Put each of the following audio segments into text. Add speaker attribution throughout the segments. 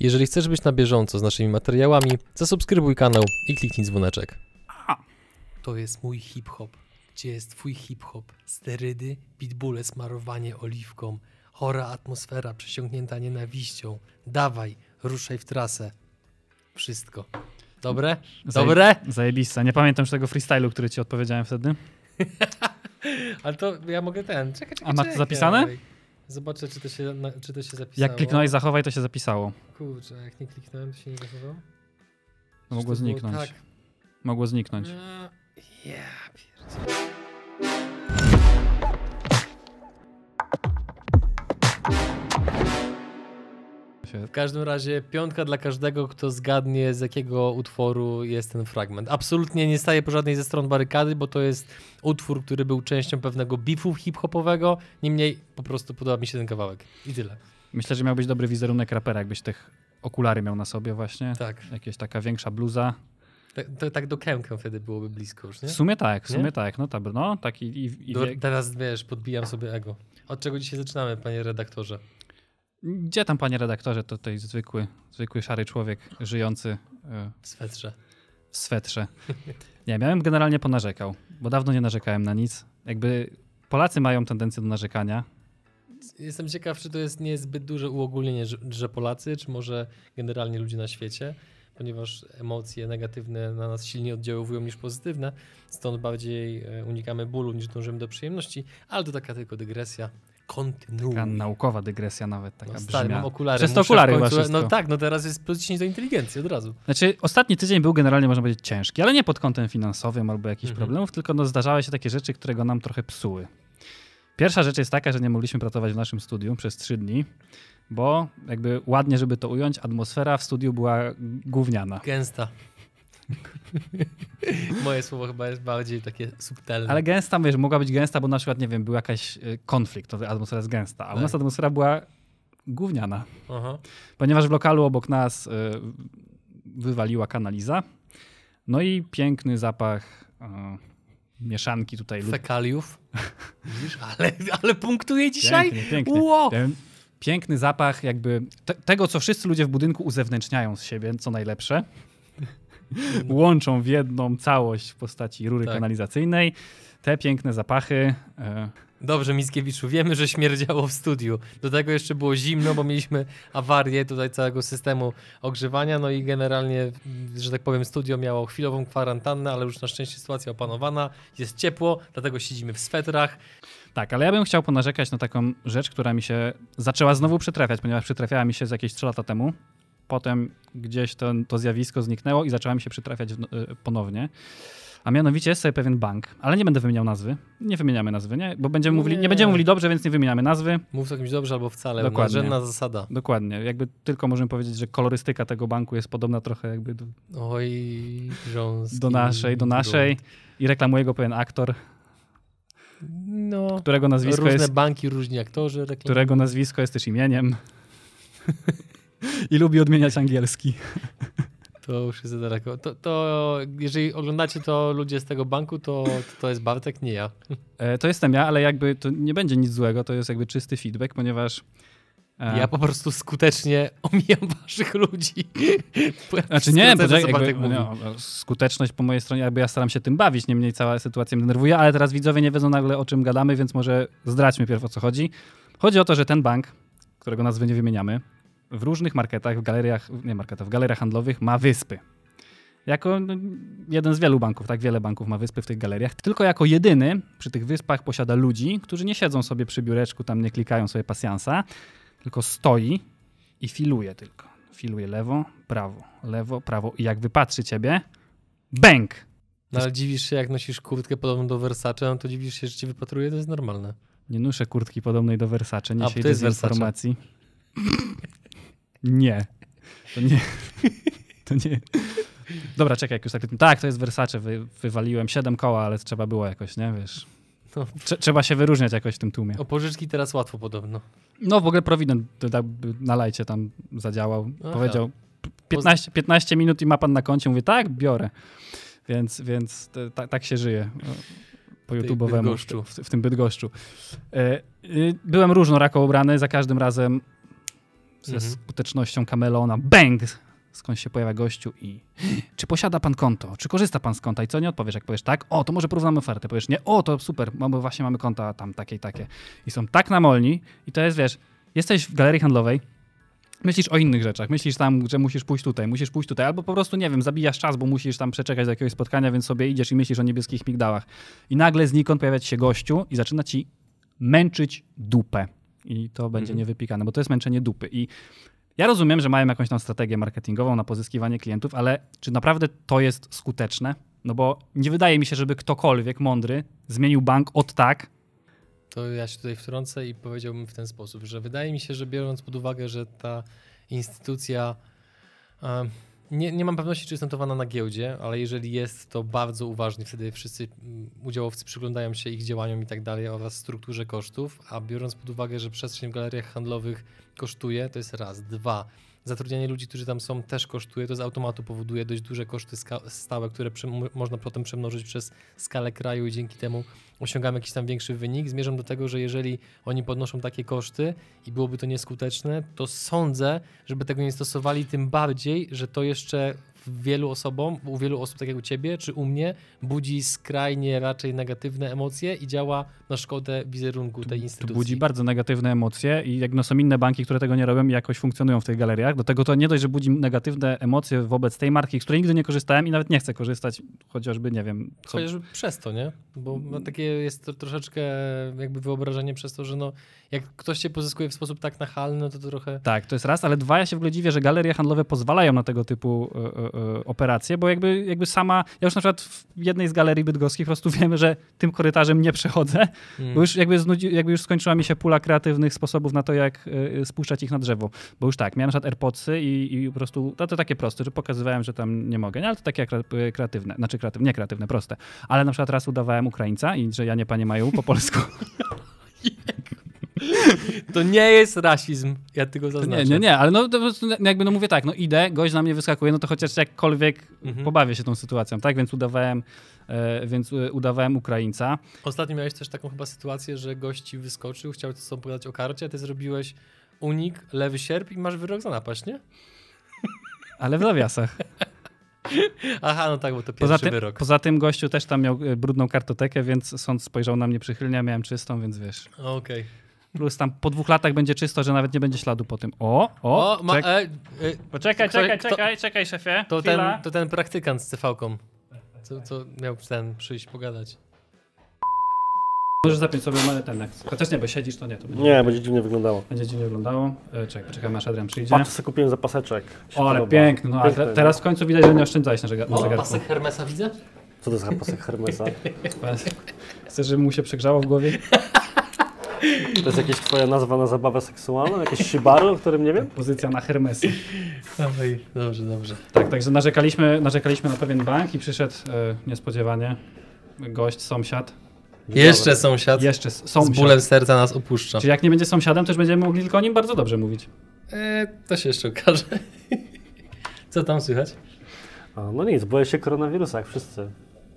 Speaker 1: Jeżeli chcesz być na bieżąco z naszymi materiałami, zasubskrybuj kanał i kliknij dzwoneczek. To jest mój hip-hop. Gdzie jest twój hip-hop? Sterydy, pitbulle, smarowanie oliwką, chora atmosfera przesiąknięta nienawiścią. Dawaj, ruszaj w trasę. Wszystko. Dobre? Dobre?
Speaker 2: Zajebista. Nie pamiętam już tego freestylu, który ci odpowiedziałem wtedy.
Speaker 1: Ale to ja mogę ten. Czekaj, czekaj,
Speaker 2: A ma to zapisane?
Speaker 1: Zobaczę, czy to się, czy to się zapisało.
Speaker 2: Jak kliknąłeś zachowaj, to się zapisało.
Speaker 1: Kurczę, jak nie kliknąłem, to się nie zachowało?
Speaker 2: Mogło zniknąć.
Speaker 1: Tak.
Speaker 2: Mogło zniknąć.
Speaker 1: No, Ja pierdzielę. W każdym razie piątka dla każdego, kto zgadnie z jakiego utworu jest ten fragment. Absolutnie nie staję po żadnej ze stron barykady, bo to jest utwór, który był częścią pewnego beefu hip-hopowego. Niemniej po prostu podoba mi się ten kawałek. I tyle.
Speaker 2: Myślę, że miał być dobry wizerunek rapera, jakbyś tych okulary miał na sobie właśnie.
Speaker 1: Tak.
Speaker 2: Jakieś taka większa bluza.
Speaker 1: Tak, to, tak do Kemkę wtedy byłoby blisko już, nie?
Speaker 2: W sumie tak, w
Speaker 1: Nie?
Speaker 2: sumie tak. No, tak, no tak i, i, i
Speaker 1: Do, teraz wiesz, podbijam sobie ego. Od czego dzisiaj zaczynamy, panie redaktorze?
Speaker 2: Gdzie tam, panie redaktorze, to tutaj zwykły, zwykły szary człowiek żyjący e,
Speaker 1: W swetrze.
Speaker 2: w swetrze. Nie, miałem generalnie ponarzekał, bo dawno nie narzekałem na nic. Jakby Polacy mają tendencję do narzekania.
Speaker 1: Jestem ciekaw, czy to jest niezbyt duże uogólnienie, że, Polacy, czy może generalnie ludzie na świecie, ponieważ emocje negatywne na nas silniej oddziaływują niż pozytywne, stąd bardziej e, unikamy bólu niż dążymy do przyjemności, ale to taka tylko dygresja. Kontynuuj.
Speaker 2: Taka naukowa dygresja nawet, taka
Speaker 1: No, stary,
Speaker 2: brzmiała.
Speaker 1: mam okulary.
Speaker 2: Przez
Speaker 1: w
Speaker 2: okulary
Speaker 1: końcu-
Speaker 2: chyba wszystko.
Speaker 1: No tak, no teraz jest plus 10 do inteligencji od razu.
Speaker 2: Znaczy, ostatni tydzień był generalnie, można powiedzieć, ciężki, ale nie pod kątem finansowym albo jakichś
Speaker 1: Mhm.
Speaker 2: problemów, tylko no, zdarzały się takie rzeczy, które go nam trochę psuły. Pierwsza rzecz jest taka, że nie mogliśmy pracować w naszym studiu przez trzy dni, bo jakby ładnie, żeby to ująć, atmosfera w studiu była gówniana.
Speaker 1: Gęsta. Moje słowo chyba jest bardziej takie subtelne.
Speaker 2: Ale gęsta, wiesz, mogła być gęsta, bo na przykład, nie wiem, był jakiś y, konflikt, to atmosfera jest gęsta, a u
Speaker 1: Tak.
Speaker 2: nas atmosfera była gówniana,
Speaker 1: Aha.
Speaker 2: ponieważ w lokalu obok nas y, wywaliła kanaliza, no i piękny zapach y, mieszanki tutaj
Speaker 1: Fekaliów. Widzisz, ale, ale punktuje dzisiaj.
Speaker 2: Piękny, piękny.
Speaker 1: Wow.
Speaker 2: Piękny zapach jakby te, tego, co wszyscy ludzie w budynku uzewnętrzniają z siebie, co najlepsze. Łączą w jedną całość w postaci rury
Speaker 1: Tak.
Speaker 2: kanalizacyjnej. Te piękne zapachy. E,
Speaker 1: Dobrze, Mickiewiczu, wiemy, że śmierdziało w studiu. Do tego jeszcze było zimno, bo mieliśmy awarię tutaj całego systemu ogrzewania, no i generalnie, że tak powiem, studio miało chwilową kwarantannę, ale już na szczęście sytuacja opanowana, jest ciepło, dlatego siedzimy w swetrach.
Speaker 2: tak, ale ja bym chciał ponarzekać na taką rzecz, która mi się zaczęła znowu przytrafiać, ponieważ przytrafiała mi się z jakieś 3 lata temu. Potem gdzieś to, to zjawisko zniknęło i zaczęła mi się przytrafiać w, e, ponownie. A mianowicie jest sobie pewien bank, ale nie będę wymieniał nazwy. Nie wymieniamy nazwy, nie? Bo będziemy mówili, nie
Speaker 1: Nie.
Speaker 2: będziemy mówili dobrze, więc nie wymieniamy nazwy.
Speaker 1: Mów to kimś dobrze albo wcale,
Speaker 2: Dokładnie.
Speaker 1: nadrzędna zasada.
Speaker 2: Dokładnie. Jakby tylko możemy powiedzieć, że kolorystyka tego banku jest podobna trochę jakby do,
Speaker 1: Oj, grząski
Speaker 2: do naszej, do naszej.
Speaker 1: grunt.
Speaker 2: I reklamuje go pewien aktor,
Speaker 1: No,
Speaker 2: którego nazwisko,
Speaker 1: różne
Speaker 2: jest,
Speaker 1: banki, różni aktorzy reklamują.
Speaker 2: którego nazwisko jest też imieniem. I lubi odmieniać angielski.
Speaker 1: To już jest za daleko. To, to jeżeli oglądacie to ludzie z tego banku, to to jest Bartek, nie ja.
Speaker 2: E, to jestem ja, ale jakby to nie będzie nic złego, to jest jakby czysty feedback, ponieważ e,
Speaker 1: Ja po prostu skutecznie omijam waszych ludzi.
Speaker 2: Znaczy nie, poczekaj, jakby, no, skuteczność po mojej stronie, jakby ja staram się tym bawić, niemniej cała sytuacja mnie denerwuje, ale teraz widzowie nie wiedzą nagle o czym gadamy, więc może zdradźmy pierw o co chodzi. Chodzi o to, że ten bank, którego nazwy nie wymieniamy, w różnych marketach, w galeriach, nie marketach, w galeriach handlowych ma wyspy. Jako no, jeden z wielu banków, tak wiele banków ma wyspy w tych galeriach, tylko jako jedyny przy tych wyspach posiada ludzi, którzy nie siedzą sobie przy biureczku, tam nie klikają sobie pasjansa, tylko stoi i filuje tylko. Filuje lewo, prawo, lewo, prawo i jak wypatrzy ciebie, bęk!
Speaker 1: No ale dziwisz się, jak nosisz kurtkę podobną do Versace, no to dziwisz się, że ci wypatruje, to jest normalne.
Speaker 2: Nie noszę kurtki podobnej do Versace, nie
Speaker 1: A,
Speaker 2: siedzę z informacji. Nie. To nie. To nie. Dobra, czekaj, jak już tak. Tak, to jest Versace, wy, wywaliłem 7 koła, ale trzeba było jakoś, nie, wiesz.
Speaker 1: No.
Speaker 2: Trze- trzeba się wyróżniać jakoś w tym tłumie.
Speaker 1: O pożyczki teraz łatwo podobno.
Speaker 2: No w ogóle Provident to tak na lajcie tam zadziałał.
Speaker 1: Aha.
Speaker 2: Powiedział 15, 15 minut i ma pan na koncie. Mówię, tak, biorę. Więc, więc to, ta, tak się żyje. Po YouTube'owemu w, w, w tym Bydgoszczu. E, y, byłem różnoraką ubrany, za każdym razem ze
Speaker 1: Mhm.
Speaker 2: skutecznością kameleona. Bang! Skąd się pojawia gościu i czy posiada pan konto? Czy korzysta pan z konta? I co nie odpowiesz? Jak powiesz tak, o, to może porównamy ofertę. Powiesz nie, o, to super, mamy, właśnie mamy konta tam takie i takie. I są tak namolni i to jest, wiesz, jesteś w galerii handlowej, myślisz o innych rzeczach, myślisz tam, że musisz pójść tutaj, musisz pójść tutaj, albo po prostu, nie wiem, zabijasz czas, bo musisz tam przeczekać do jakiegoś spotkania, więc sobie idziesz i myślisz o niebieskich migdałach. I nagle znikąd pojawia się gościu i zaczyna ci męczyć dupę. I to będzie
Speaker 1: Mhm.
Speaker 2: niewypikane, bo to jest męczenie dupy. I ja rozumiem, że mają jakąś tam strategię marketingową na pozyskiwanie klientów, ale czy naprawdę to jest skuteczne? No bo nie wydaje mi się, żeby ktokolwiek mądry zmienił bank od tak.
Speaker 1: To ja się tutaj wtrącę i powiedziałbym w ten sposób, że wydaje mi się, że biorąc pod uwagę, że ta instytucja nie, nie mam pewności, czy jest notowana na giełdzie, ale jeżeli jest, to bardzo uważnie wtedy wszyscy mm, udziałowcy przyglądają się ich działaniom i tak dalej oraz strukturze kosztów, a biorąc pod uwagę, że przestrzeń w galeriach handlowych kosztuje, to jest raz. Dwa, zatrudnianie ludzi, którzy tam są też kosztuje, to z automatu powoduje dość duże koszty stałe, które można potem przemnożyć przez skalę kraju i dzięki temu osiągamy jakiś tam większy wynik. Zmierzam do tego, że jeżeli oni podnoszą takie koszty i byłoby to nieskuteczne, to sądzę, żeby tego nie stosowali, tym bardziej, że to jeszcze wielu osobom, u wielu osób, tak jak u ciebie czy u mnie, budzi skrajnie raczej negatywne emocje i działa na szkodę wizerunku tej
Speaker 2: To
Speaker 1: instytucji.
Speaker 2: budzi bardzo negatywne emocje i jak no są inne banki, które tego nie robią i jakoś funkcjonują w tych galeriach. Do tego to nie dość, że budzi negatywne emocje wobec tej marki, z której nigdy nie korzystałem i nawet nie chcę korzystać, chociażby nie wiem. Co...
Speaker 1: Chociażby przez to, nie? Bo no, takie jest to troszeczkę jakby wyobrażenie przez to, że no, jak ktoś cię pozyskuje w sposób tak nachalny, no to trochę...
Speaker 2: Tak, to jest raz, ale dwa, ja się w ogóle dziwię, że galerie handlowe pozwalają na tego typu e, e, e, operacje, bo jakby, jakby sama, ja już na przykład w jednej z galerii bydgoskich po prostu wiemy, że tym korytarzem nie przechodzę,
Speaker 1: Mm.
Speaker 2: bo już jakby, znudzi, jakby już skończyła mi się pula kreatywnych sposobów na to, jak e, spuszczać ich na drzewo. Bo już tak, miałem na przykład AirPodsy i, i po prostu, to, to takie proste, że pokazywałem, że tam nie mogę, nie? ale to takie kre- kreatywne, znaczy kreatywne, nie kreatywne, proste. Ale na przykład raz udawałem Ukraińca i że ja nie panie Maju po polsku.
Speaker 1: To nie jest rasizm, ja tylko zaznaczę.
Speaker 2: Nie, nie, nie, ale no prostu jakby no mówię tak, no idę, gość na mnie wyskakuje, no to chociaż jakkolwiek
Speaker 1: Mhm.
Speaker 2: pobawię się tą sytuacją, tak? Więc udawałem, e, więc e, udawałem Ukraińca.
Speaker 1: Ostatnio miałeś też taką chyba sytuację, że gość ci wyskoczył, chciał ci sobie pogadać o karcie, a ty zrobiłeś unik, lewy sierp i masz wyrok za napaść, nie?
Speaker 2: Ale w nawiasach.
Speaker 1: Aha, no tak, bo to pierwszy
Speaker 2: Poza tym,
Speaker 1: wyrok.
Speaker 2: poza tym gościu też tam miał e, brudną kartotekę, więc sąd spojrzał na mnie przychylnie, a miałem czystą, więc wiesz.
Speaker 1: Okej.
Speaker 2: Plus tam po dwóch latach będzie czysto, że nawet nie będzie śladu po tym. O, o,
Speaker 1: O, ma,
Speaker 2: czek-
Speaker 1: e, e,
Speaker 2: poczekaj,
Speaker 1: kto-
Speaker 2: czekaj,
Speaker 1: kto-
Speaker 2: czekaj, czekaj, szefie.
Speaker 1: to,
Speaker 2: chwila.
Speaker 1: ten, to ten praktykant z CV-ką, co, co miał ten przyjść pogadać.
Speaker 2: Możesz zapiąć sobie mamy ten next. Chociaż nie, bo siedzisz, to nie. To będzie,
Speaker 3: Nie, będzie dziwnie wyglądało.
Speaker 2: będzie dziwnie wyglądało. E, czekaj, poczekaj, aż Adrian przyjdzie.
Speaker 3: Patrz, co kupiłem za paseczek.
Speaker 2: O, ale piękny, no ale
Speaker 3: Piękny,
Speaker 2: te, teraz w końcu widać, że nie oszczędzałeś na, żega- na zegarku.
Speaker 1: pasek Hermesa widzę?
Speaker 3: Co to jest za pasek Hermesa?
Speaker 2: Chcesz, żeby mu się przegrzało w głowie?
Speaker 3: To jest jakaś twoja nazwa na zabawę seksualną? Jakieś shibaru, o którym nie wiem?
Speaker 2: Pozycja na Hermesy.
Speaker 1: Dawaj, dobrze, dobrze.
Speaker 2: Tak, także narzekaliśmy, narzekaliśmy na pewien bank i przyszedł e, niespodziewanie gość, sąsiad.
Speaker 1: Jeszcze sąsiad
Speaker 2: Jeszcze s-
Speaker 1: z
Speaker 2: sąsiad.
Speaker 1: bólem serca nas opuszcza.
Speaker 2: Czyli jak nie będzie sąsiadem, to już będziemy mogli tylko o nim bardzo dobrze mówić.
Speaker 1: E, to się jeszcze okaże. Co tam słychać?
Speaker 3: A, no nic, boję się koronawirusa, jak wszyscy.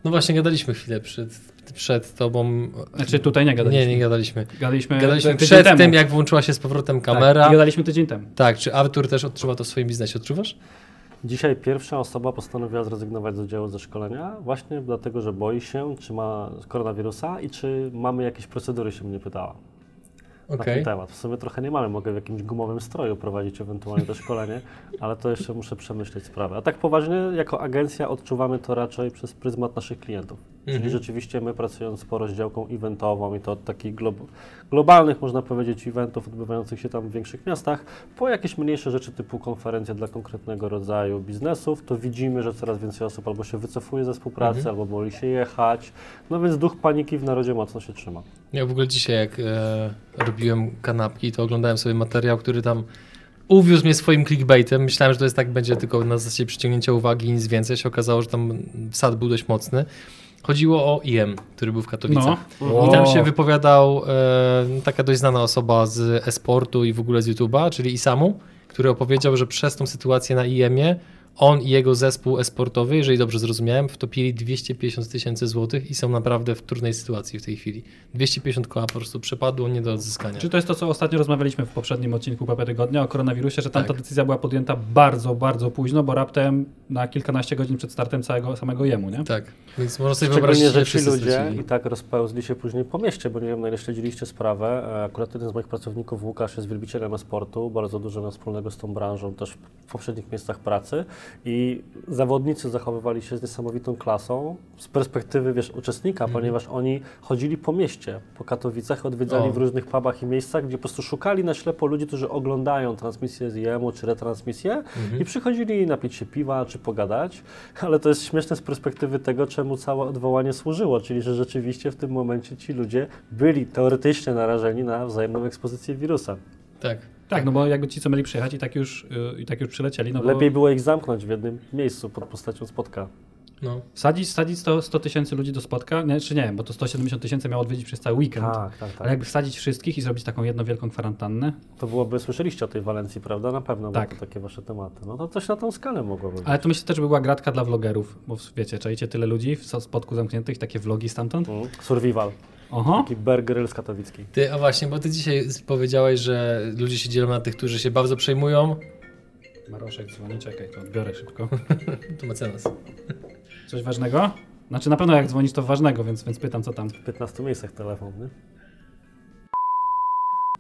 Speaker 1: No właśnie, gadaliśmy chwilę przed, przed tobą.
Speaker 2: Znaczy tutaj nie gadaliśmy.
Speaker 1: Nie, nie gadaliśmy.
Speaker 2: Gadaliśmy,
Speaker 1: Gadaliśmy
Speaker 2: tydzień
Speaker 1: przed
Speaker 2: temu.
Speaker 1: tym, jak włączyła się z powrotem kamera.
Speaker 2: Tak, i
Speaker 1: Tak,
Speaker 2: gadaliśmy tydzień temu.
Speaker 1: czy Artur też odczuwa to w swoim biznesie? Odczuwasz?
Speaker 3: Dzisiaj pierwsza osoba postanowiła zrezygnować z udziału ze szkolenia, właśnie dlatego, że boi się, czy ma koronawirusa i czy mamy jakieś procedury, się mnie pytała na
Speaker 1: Okej.
Speaker 3: ten temat. W sumie trochę nie mamy, mogę w jakimś gumowym stroju prowadzić ewentualnie to szkolenie, ale to jeszcze muszę przemyśleć sprawę. A tak poważnie, jako agencja odczuwamy to raczej przez pryzmat naszych klientów. Czyli
Speaker 1: Mhm.
Speaker 3: rzeczywiście my pracując sporo z działką eventową i to od takich glob globalnych, można powiedzieć, eventów odbywających się tam w większych miastach, po jakieś mniejsze rzeczy typu konferencje dla konkretnego rodzaju biznesów, to widzimy, że coraz więcej osób albo się wycofuje ze współpracy,
Speaker 1: Mhm.
Speaker 3: albo boli się jechać. No więc duch paniki w narodzie mocno się trzyma.
Speaker 1: Ja w ogóle dzisiaj, jak e, robiłem kanapki, to oglądałem sobie materiał, który tam uwiózł mnie swoim clickbaitem. Myślałem, że to jest tak, będzie tylko na zasadzie przyciągnięcia uwagi i nic więcej. Się okazało, że tam wsad był dość mocny. Chodziło o IM, który był w Katowicach.
Speaker 2: No.
Speaker 1: I tam się wypowiadał e, taka dość znana osoba z e-sportu i w ogóle z YouTube'a, czyli Isamu, który opowiedział, że przez tą sytuację na IM-ie On i jego zespół esportowy, jeżeli dobrze zrozumiałem, wtopili 250 tysięcy złotych i są naprawdę w trudnej sytuacji w tej chwili. 250 koła po prostu przepadło, nie do odzyskania.
Speaker 2: Czy to jest to, co ostatnio rozmawialiśmy w poprzednim odcinku Papy Tygodnia o koronawirusie, że tamta
Speaker 1: Tak.
Speaker 2: decyzja była podjęta bardzo, bardzo późno, bo raptem na kilkanaście godzin przed startem całego samego jemu, nie?
Speaker 1: Tak, więc można sobie wyobrazić,
Speaker 3: że ci ludzie
Speaker 1: stracili.
Speaker 3: i tak rozpełzli się później po mieście, bo nie wiem, na ile śledziliście sprawę. E, Akurat jeden z moich pracowników, Łukasz, jest wielbicielem e-sportu, bardzo dużo ma wspólnego z tą branżą, też w poprzednich miejscach pracy i zawodnicy zachowywali się z niesamowitą klasą z perspektywy, wiesz, uczestnika,
Speaker 1: Mhm.
Speaker 3: ponieważ oni chodzili po mieście, po Katowicach, odwiedzali
Speaker 1: O.
Speaker 3: w różnych pubach i miejscach, gdzie po prostu szukali na ślepo ludzi, którzy oglądają transmisję z IEM-u czy retransmisję
Speaker 1: Mhm.
Speaker 3: i przychodzili napić się piwa czy pogadać, ale to jest śmieszne z perspektywy tego, czemu całe odwołanie służyło, czyli że rzeczywiście w tym momencie ci ludzie byli teoretycznie narażeni na wzajemną ekspozycję wirusa.
Speaker 1: Tak.
Speaker 2: Tak, no bo jakby ci, co mieli przyjechać i tak już, y, i tak już przylecieli, no bo
Speaker 3: Lepiej było ich zamknąć w jednym miejscu pod postacią spotka.
Speaker 1: No.
Speaker 2: sadzić, sadzić 100, 100 tysięcy ludzi do spotka, nie, czy nie, bo to 170 tysięcy miało odwiedzić przez cały weekend.
Speaker 3: Tak, tak,
Speaker 2: Ale
Speaker 3: tak.
Speaker 2: jakby wsadzić wszystkich i zrobić taką jedną wielką kwarantannę.
Speaker 3: To byłoby, słyszeliście o tej Walencji, prawda? Na pewno
Speaker 2: Tak.
Speaker 3: tak. to takie wasze tematy. No to coś na tą skalę mogłoby być.
Speaker 2: Ale to myślę też by była gratka dla vlogerów, bo wiecie, czajcie tyle ludzi w spotku zamkniętych, takie vlogi stamtąd.
Speaker 3: Mm. Survival,
Speaker 2: Oho.
Speaker 3: taki Bear Grylls katowicki.
Speaker 1: Ty, a właśnie, bo ty dzisiaj powiedziałeś, że ludzie się dzielą na tych, którzy się bardzo przejmują.
Speaker 2: Maroszek dzwoni, czekaj, to odbiorę szybko.
Speaker 1: To mecenas.
Speaker 2: Coś ważnego? Znaczy na pewno jak dzwonisz to ważnego, więc, więc pytam co tam.
Speaker 3: W 15 miejscach telefon, nie?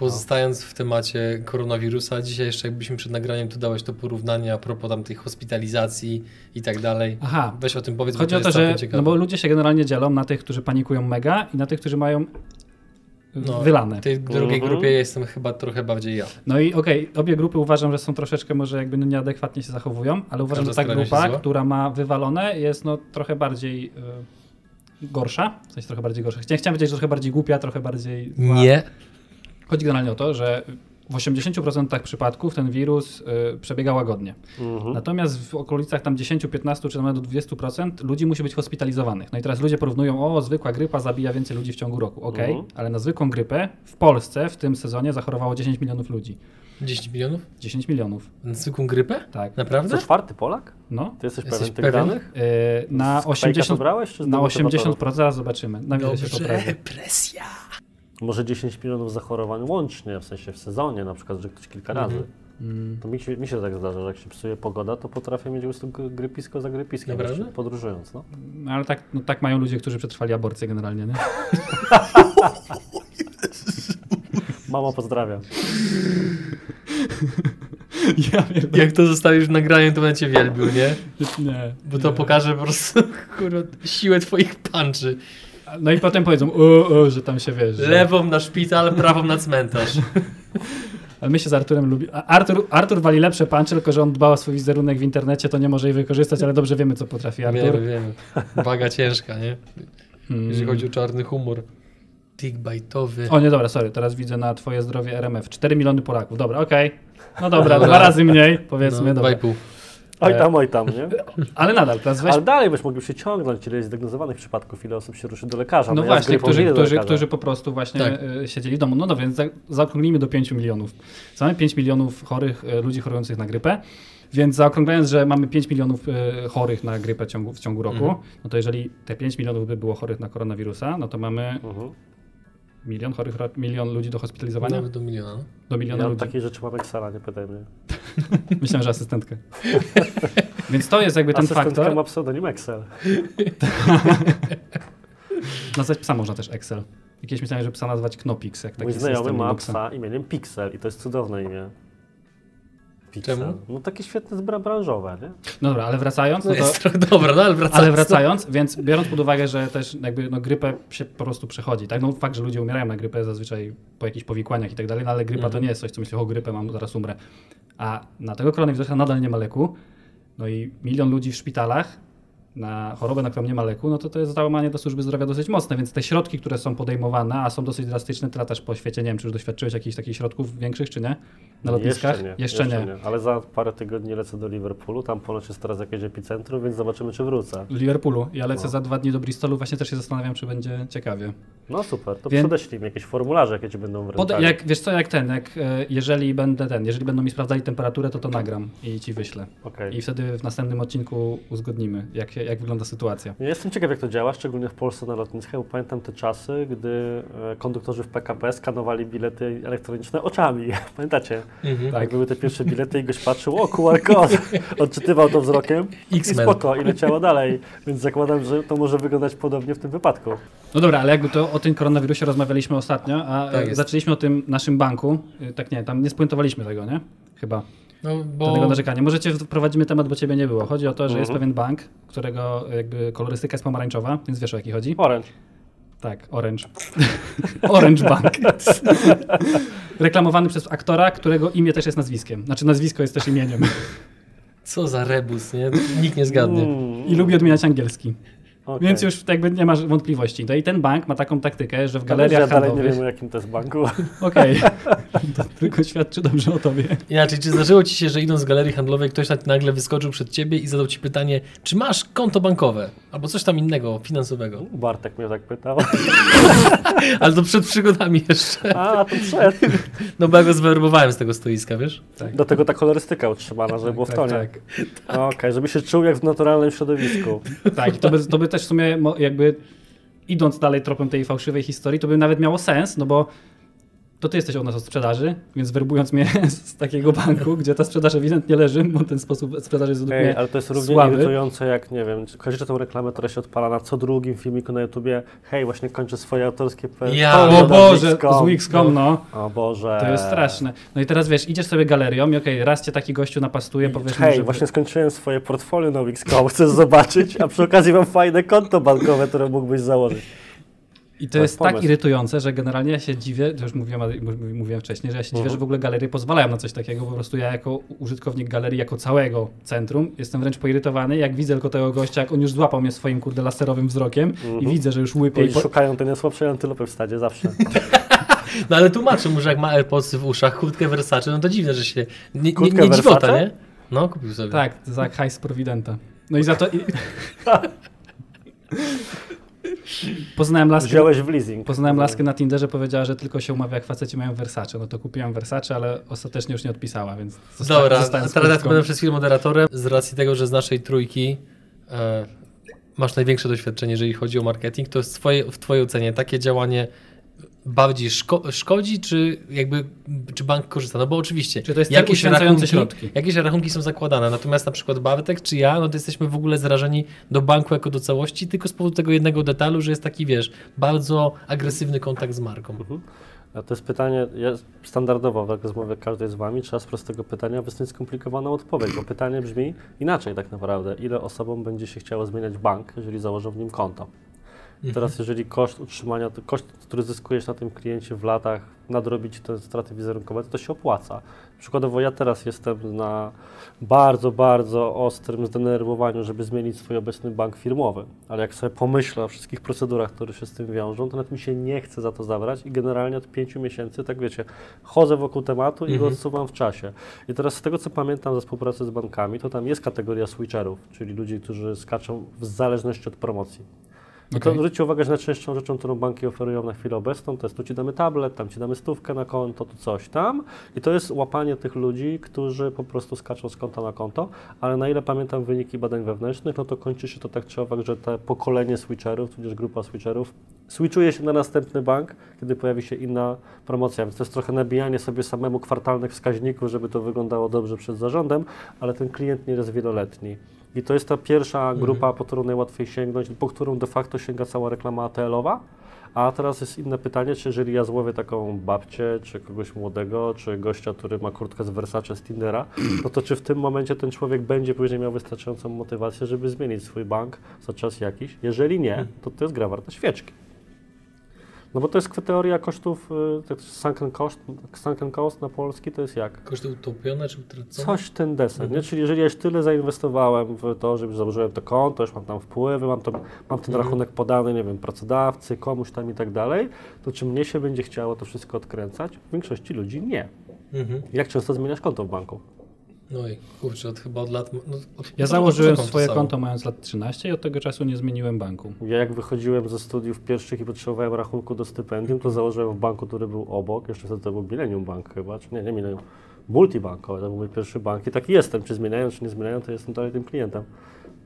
Speaker 1: Pozostając w temacie koronawirusa, dzisiaj jeszcze jakbyśmy przed nagraniem tu dałeś to porównanie a propos tam tych hospitalizacji i tak dalej.
Speaker 2: Aha,
Speaker 1: Weź o tym powiedz,
Speaker 2: chodzi
Speaker 1: bo
Speaker 2: o
Speaker 1: to
Speaker 2: to,
Speaker 1: jest
Speaker 2: że
Speaker 1: ciekawe.
Speaker 2: no bo ludzie się generalnie dzielą na tych, którzy panikują mega i na tych, którzy mają
Speaker 1: No,
Speaker 2: wylane.
Speaker 1: W tej drugiej
Speaker 3: Mhm.
Speaker 1: grupie jestem chyba trochę bardziej ja.
Speaker 2: No i okej, obie grupy uważam, że są troszeczkę może jakby no nieadekwatnie się zachowują, ale uważam,
Speaker 1: Każda
Speaker 2: że ta grupa, która ma wywalone jest no trochę bardziej y, gorsza, w sensie trochę bardziej gorsza. Chciałem, chciałem powiedzieć, że trochę bardziej głupia, trochę bardziej zła.
Speaker 1: Nie.
Speaker 2: Chodzi generalnie o to, że w 80% przypadków ten wirus y, przebiega łagodnie.
Speaker 3: Mhm.
Speaker 2: Natomiast w okolicach tam 10, 15 czy nawet do 20% ludzi musi być hospitalizowanych. No i teraz ludzie porównują, o zwykła grypa zabija więcej ludzi w ciągu roku. Okej,
Speaker 3: Mhm.
Speaker 2: ale na zwykłą grypę w Polsce w tym sezonie zachorowało 10 milionów ludzi.
Speaker 1: 10 milionów?
Speaker 2: 10 milionów,
Speaker 1: Na zwykłą grypę?
Speaker 2: tak.
Speaker 1: Naprawdę?
Speaker 3: Co czwarty Polak?
Speaker 2: No.
Speaker 3: Ty jesteś,
Speaker 1: Jesteś
Speaker 3: pewien tych
Speaker 1: pewien?
Speaker 3: danych?
Speaker 2: Yy, na
Speaker 3: Z Quake'a
Speaker 2: 80%,
Speaker 3: to brałeś,
Speaker 2: na
Speaker 3: Demotywatorów?
Speaker 2: 80% zaraz zobaczymy. Na wiele się.
Speaker 1: Dobrze, presja.
Speaker 3: Może 10 milionów zachorowań łącznie, w sensie w sezonie, na przykład, że ktoś kilka
Speaker 1: Mhm.
Speaker 3: razy.
Speaker 2: Mm.
Speaker 3: To mi się, mi się tak zdarza, że jak się psuje pogoda, to potrafię mieć po prostu gry- grypisko za grypiskiem,
Speaker 1: Naprawdę?
Speaker 3: podróżując. No.
Speaker 2: No, ale tak, no, tak mają ludzie, którzy przetrwali aborcję generalnie, nie?
Speaker 3: Mamo, pozdrawiam.
Speaker 2: Ja.
Speaker 1: Jak to zostawisz w nagraniu, to będę cię wielbił, nie?
Speaker 2: Nie.
Speaker 1: Bo to pokaże po prostu kurwa, siłę twoich punczy.
Speaker 2: No i potem powiedzą, o, o, że tam się wiesz. Że...
Speaker 1: Lewą na szpital, prawą na cmentarz.
Speaker 2: Ale my się z Arturem lubi. Artur, Artur wali lepsze puncze, tylko że on dba o swój wizerunek w internecie, to nie może jej wykorzystać, ale dobrze wiemy, co potrafi Artur.
Speaker 1: Wiemy, wiemy. Waga ciężka, nie?
Speaker 2: Mm.
Speaker 1: Jeżeli chodzi o czarny humor. Tickbajtowy.
Speaker 2: O nie, dobra, sorry, teraz widzę na twoje zdrowie RMF. 4 miliony Polaków. Dobra, okej. No dobra,
Speaker 1: Dobra.
Speaker 2: dwa razy mniej, powiedzmy,
Speaker 1: no,
Speaker 2: dobra.
Speaker 1: 2,5.
Speaker 3: Oj
Speaker 2: E,
Speaker 3: tam, oj tam, nie?
Speaker 2: Ale nadal, teraz weź
Speaker 3: Ale dalej byś mógł się ciągnąć, ile jest zdiagnozowanych przypadków, ile osób się ruszy do lekarza.
Speaker 2: No
Speaker 3: ja
Speaker 2: właśnie, którzy, którzy,
Speaker 3: lekarza.
Speaker 2: którzy po prostu właśnie
Speaker 1: Tak.
Speaker 2: y, siedzieli w domu. No, no więc za, zaokrąglimy do 5 milionów. Co mamy 5 milionów chorych, y, ludzi chorujących na grypę, więc zaokrąglając, że mamy 5 milionów y, chorych na grypę w ciągu, w ciągu roku,
Speaker 1: Mhm.
Speaker 2: no to jeżeli te 5 milionów by było chorych na koronawirusa, no to mamy
Speaker 3: Mhm.
Speaker 2: milion chorych, milion ludzi do hospitalizowania?
Speaker 1: Nawet do miliona.
Speaker 2: Do
Speaker 3: Ja
Speaker 2: miliona
Speaker 3: mam
Speaker 2: ludzi.
Speaker 3: takie rzeczy mam Excela, nie pytaj mnie.
Speaker 2: Myślałem, że asystentkę. więc to jest jakby ten
Speaker 3: Asystentka
Speaker 2: faktor.
Speaker 3: ma pseudonim Excel.
Speaker 2: Nazwać psa można też Excel. Jakieś myślałem, że psa nazwać Knopix, jak taki
Speaker 3: Mój znajomy ma
Speaker 2: Linuxa.
Speaker 3: psa imieniem Pixel i to jest cudowne imię. Pixel.
Speaker 1: Czemu?
Speaker 3: No takie świetne zbra branżowe, nie?
Speaker 2: No dobra, ale wracając,
Speaker 1: No
Speaker 2: no to...
Speaker 1: jest trochę dobra, no ale wracając.
Speaker 2: Ale wracając, więc biorąc pod uwagę, że też jakby no, grypę się po prostu przechodzi, tak? No fakt, że ludzie umierają na grypę zazwyczaj po jakichś powikłaniach i tak dalej, no ale grypa to
Speaker 1: Mhm.
Speaker 2: nie jest coś, co myślę, o grypę mam, zaraz umrę. A na tego koronawirusa nadal nie ma leku, no i milion ludzi w szpitalach na chorobę, na którą nie ma leku, no to to jest załamanie do służby zdrowia dosyć mocne, więc te środki, które są podejmowane, a są dosyć drastyczne, ty latasz po świecie, nie wiem, czy już doświadczyłeś jakichś takich środków większych, czy nie? Na lotniskach?
Speaker 3: Jeszcze nie.
Speaker 2: Jeszcze nie.
Speaker 3: Ale za parę tygodni lecę do Liverpoolu, tam ponoć jest teraz jakieś epicentrum, więc zobaczymy, czy wrócę.
Speaker 2: W Liverpoolu. Ja lecę
Speaker 3: No.
Speaker 2: za dwa dni do Bristolu, właśnie też się zastanawiam, czy będzie ciekawie.
Speaker 3: No super, to
Speaker 2: Więc-
Speaker 3: przedeślij mi jakieś formularze, jakie ci będą
Speaker 2: Pod,
Speaker 3: wręczali.
Speaker 2: jak, wiesz co, jak ten, jak, e, jeżeli będę ten, jeżeli będą mi sprawdzali temperaturę, to to nagram i ci wyślę.
Speaker 3: Okej.
Speaker 2: I wtedy w następnym odcinku uzgodnimy, jak, jak wygląda sytuacja.
Speaker 3: Ja jestem ciekaw, jak to działa, szczególnie w Polsce na lotniskach, bo pamiętam te czasy, gdy e, konduktorzy w PKP skanowali bilety elektroniczne oczami. Pamiętacie?
Speaker 1: Mhm.
Speaker 2: Tak.
Speaker 3: Były te pierwsze bilety i goś patrzył, o QR kod, odczytywał to wzrokiem i spoko, i leciało dalej. Więc zakładam, że to może wyglądać podobnie w tym wypadku.
Speaker 2: No dobra, ale jakby to o tym koronawirusie rozmawialiśmy ostatnio, a
Speaker 1: Tak
Speaker 2: e,
Speaker 1: jest.
Speaker 2: zaczęliśmy o tym naszym banku. E, Tak nie, tam nie spuentowaliśmy tego, nie? Chyba.
Speaker 1: No,
Speaker 2: Do tego
Speaker 1: bo
Speaker 2: narzekania. Możecie wprowadzimy temat, bo ciebie nie było. Chodzi o to, że jest
Speaker 3: Mhm.
Speaker 2: pewien bank, którego jakby kolorystyka jest pomarańczowa, więc wiesz o jaki chodzi?
Speaker 3: Orange.
Speaker 2: Tak, Orange. Orange Bank. Reklamowany przez aktora, którego imię też jest nazwiskiem. Znaczy nazwisko jest też imieniem.
Speaker 1: co za rebus, nie? Nikt nie zgadnie.
Speaker 2: I lubi odmieniać angielski.
Speaker 3: Okej.
Speaker 2: Więc już jakby nie masz wątpliwości. No i ten bank ma taką taktykę, że w
Speaker 3: Ja
Speaker 2: galeriach
Speaker 3: dalej nie
Speaker 2: handlowych...
Speaker 3: wiem, o jakim to jest banku.
Speaker 2: Okej. to tylko świadczy dobrze o tobie.
Speaker 1: Inaczej, czy zdarzyło ci się, że idąc z galerii handlowej, ktoś tak nagle wyskoczył przed ciebie i zadał ci pytanie, czy masz konto bankowe? Albo coś tam innego, finansowego.
Speaker 3: Bartek mnie tak pytał.
Speaker 1: Ale to przed przygodami jeszcze.
Speaker 3: A, to przed.
Speaker 1: No bo ja go zwerbowałem z tego stoiska, wiesz?
Speaker 2: Tak.
Speaker 3: Do tego ta kolorystyka utrzymana, żeby było w tonie.
Speaker 2: tak, tak.
Speaker 3: Okej, żeby się czuł jak w naturalnym środowisku.
Speaker 2: Tak, i to by, to by też w sumie jakby idąc dalej tropem tej fałszywej historii, to by nawet miało sens, no bo to ty jesteś od nas od sprzedaży, więc werbując mnie z takiego banku, gdzie ta sprzedaż ewidentnie leży, bo ten sposób sprzedaży jest
Speaker 3: Ej, ale to jest równie
Speaker 2: słaby.
Speaker 3: irytujące jak, nie wiem, kojarzycie tą reklamę, która się odpala na co drugim filmiku na YouTubie? Hej, właśnie kończę swoje autorskie pe-
Speaker 1: Ja,
Speaker 2: O Boże, z Wix.com, no.
Speaker 3: O Boże.
Speaker 2: To jest straszne. No i teraz wiesz, idziesz sobie galerią i okej, raz cię taki gościu napastuje, powiesz
Speaker 3: Hej,
Speaker 2: że...
Speaker 3: właśnie skończyłem swoje portfolio na Wix.com, chcesz zobaczyć? A przy okazji mam fajne konto bankowe, które mógłbyś założyć.
Speaker 2: I to
Speaker 3: To
Speaker 2: jest tak
Speaker 3: pomysł.
Speaker 2: irytujące, że generalnie ja się dziwię, to już mówiłem, mówiłem wcześniej, że ja się dziwię,
Speaker 3: Mhm.
Speaker 2: że w ogóle galerie pozwalają na coś takiego. Po prostu ja jako użytkownik galerii, jako całego centrum, jestem wręcz poirytowany, jak widzę tylko tego gościa, jak on już złapał mnie swoim kurde laserowym wzrokiem i
Speaker 3: Mhm.
Speaker 2: widzę, że już łypie. I
Speaker 3: szukają tej najsłabszej antylopy w stadzie zawsze.
Speaker 1: No ale tłumaczę mu, że jak ma AirPodsy w uszach, kurtkę Versace, no to dziwne, że się... Nie, nie, nie dziwota, nie? No, kupił sobie.
Speaker 2: Tak, za hajs Providenta. No i za to... I... Poznałem laskę,
Speaker 3: Wziąłeś w leasing.
Speaker 2: poznałem laskę na Tinderze, powiedziała, że tylko się umawia, jak faceci mają Versace. No to kupiłam Versace, ale ostatecznie już nie odpisała, więc zosta-
Speaker 1: Dobra,
Speaker 2: zostałem
Speaker 1: a
Speaker 2: z
Speaker 1: teraz będę przez chwilę moderatorem z racji tego, że z naszej trójki e, masz największe doświadczenie, jeżeli chodzi o marketing, to jest twoje, w twojej ocenie takie działanie bardziej szko szkodzi, czy jakby, czy bank korzysta? No bo oczywiście,
Speaker 2: Czy to jest cel uświęcający środki?
Speaker 1: jakieś rachunki są zakładane, natomiast na przykład Bartek czy ja, no to jesteśmy w ogóle zrażeni do banku jako do całości, tylko z powodu tego jednego detalu, że jest taki, wiesz, bardzo agresywny kontakt z marką.
Speaker 3: Mhm. A to jest pytanie, ja standardowo w rozmowie każdej z Wami trzeba z prostego pytania wysnuć skomplikowaną odpowiedź, bo pytanie brzmi inaczej tak naprawdę. Ile osobom będzie się chciało zmieniać bank, jeżeli założą w nim konto? Teraz jeżeli koszt utrzymania, to koszt, który zyskujesz na tym kliencie w latach nadrobi Ci te straty wizerunkowe, to się opłaca. Przykładowo ja teraz jestem na bardzo, bardzo ostrym zdenerwowaniu, żeby zmienić swój obecny bank firmowy, ale jak sobie pomyślę o wszystkich procedurach, które się z tym wiążą, to nawet mi się nie chce za to zabrać i generalnie od pięciu miesięcy, tak wiecie, chodzę wokół tematu i go
Speaker 1: Mhm.
Speaker 3: odsuwam w czasie. I teraz z tego, co pamiętam ze współpracy z bankami, to tam jest kategoria switcherów, czyli ludzi, którzy skaczą w zależności od promocji. I
Speaker 2: Okej.
Speaker 3: to zwróćcie uwagę, że najczęstszą rzeczą, którą banki oferują na chwilę obecną, to jest tu ci damy tablet, tam ci damy stówkę na konto, tu coś tam. I to jest łapanie tych ludzi, którzy po prostu skaczą z konta na konto, ale na ile pamiętam wyniki badań wewnętrznych, no to kończy się to tak czy owak, że te pokolenie switcherów, tudzież grupa switcherów, switchuje się na następny bank, kiedy pojawi się inna promocja. Więc to jest trochę nabijanie sobie samemu kwartalnych wskaźników, żeby to wyglądało dobrze przed zarządem, ale ten klient nie jest wieloletni. I to jest ta pierwsza grupa, po którą najłatwiej sięgnąć, po którą de facto sięga cała reklama ATL-owa. A teraz jest inne pytanie, czy jeżeli ja złowię taką babcię, czy kogoś młodego, czy gościa, który ma kurtkę z Versace z Tindera, no to czy w tym momencie ten człowiek będzie później miał wystarczającą motywację, żeby zmienić swój bank za czas jakiś? Jeżeli nie, to to jest gra warta świeczki. No bo to jest teoria kosztów, y, tak sunken cost, sunken cost na polski to jest jak?
Speaker 1: Koszty utopione czy utracone?
Speaker 3: Coś ten desen,
Speaker 1: Mhm.
Speaker 3: nie? Czyli jeżeli ja już tyle zainwestowałem w to, że już założyłem to konto, już mam tam wpływy, mam, to, mam ten
Speaker 1: Mhm.
Speaker 3: rachunek podany, nie wiem, pracodawcy, komuś tam i tak dalej, to czy mnie się będzie chciało to wszystko odkręcać? W większości ludzi nie.
Speaker 1: Mhm.
Speaker 3: Jak często zmieniasz konto w banku?
Speaker 1: No i kurczę, od chyba od lat... No, od,
Speaker 2: Ja założyłem swoje konto mając lat 13 i od tego czasu nie zmieniłem banku.
Speaker 3: Ja jak wychodziłem ze studiów pierwszych i potrzebowałem rachunku do stypendium, to założyłem w banku, który był obok, jeszcze wtedy to był Millennium Bank chyba, czy nie, nie Millennium, Multibankowy, to był mój pierwszy bank i taki jestem, czy zmieniają, czy nie zmieniają, to jestem dalej tym klientem.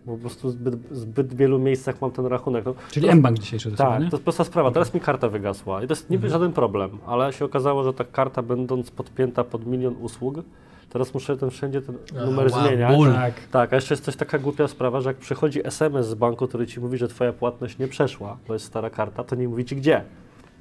Speaker 3: Bo po prostu w zbyt, zbyt wielu miejscach mam ten rachunek. No,
Speaker 2: Czyli
Speaker 3: to-
Speaker 2: M-Bank dzisiejszy
Speaker 3: Tak,
Speaker 2: dosłownie?
Speaker 3: to jest prosta sprawa. Teraz mi karta wygasła i to jest niby żaden problem, ale się okazało, że ta karta będąc podpięta pod milion usług, teraz muszę ten wszędzie ten numer
Speaker 1: wow,
Speaker 3: zmieniać.
Speaker 1: ból.
Speaker 2: Tak.
Speaker 3: Tak, a jeszcze jest coś taka głupia sprawa, że jak przychodzi SMS z banku, który ci mówi, że twoja płatność nie przeszła, bo jest stara karta, to nie mówi ci gdzie.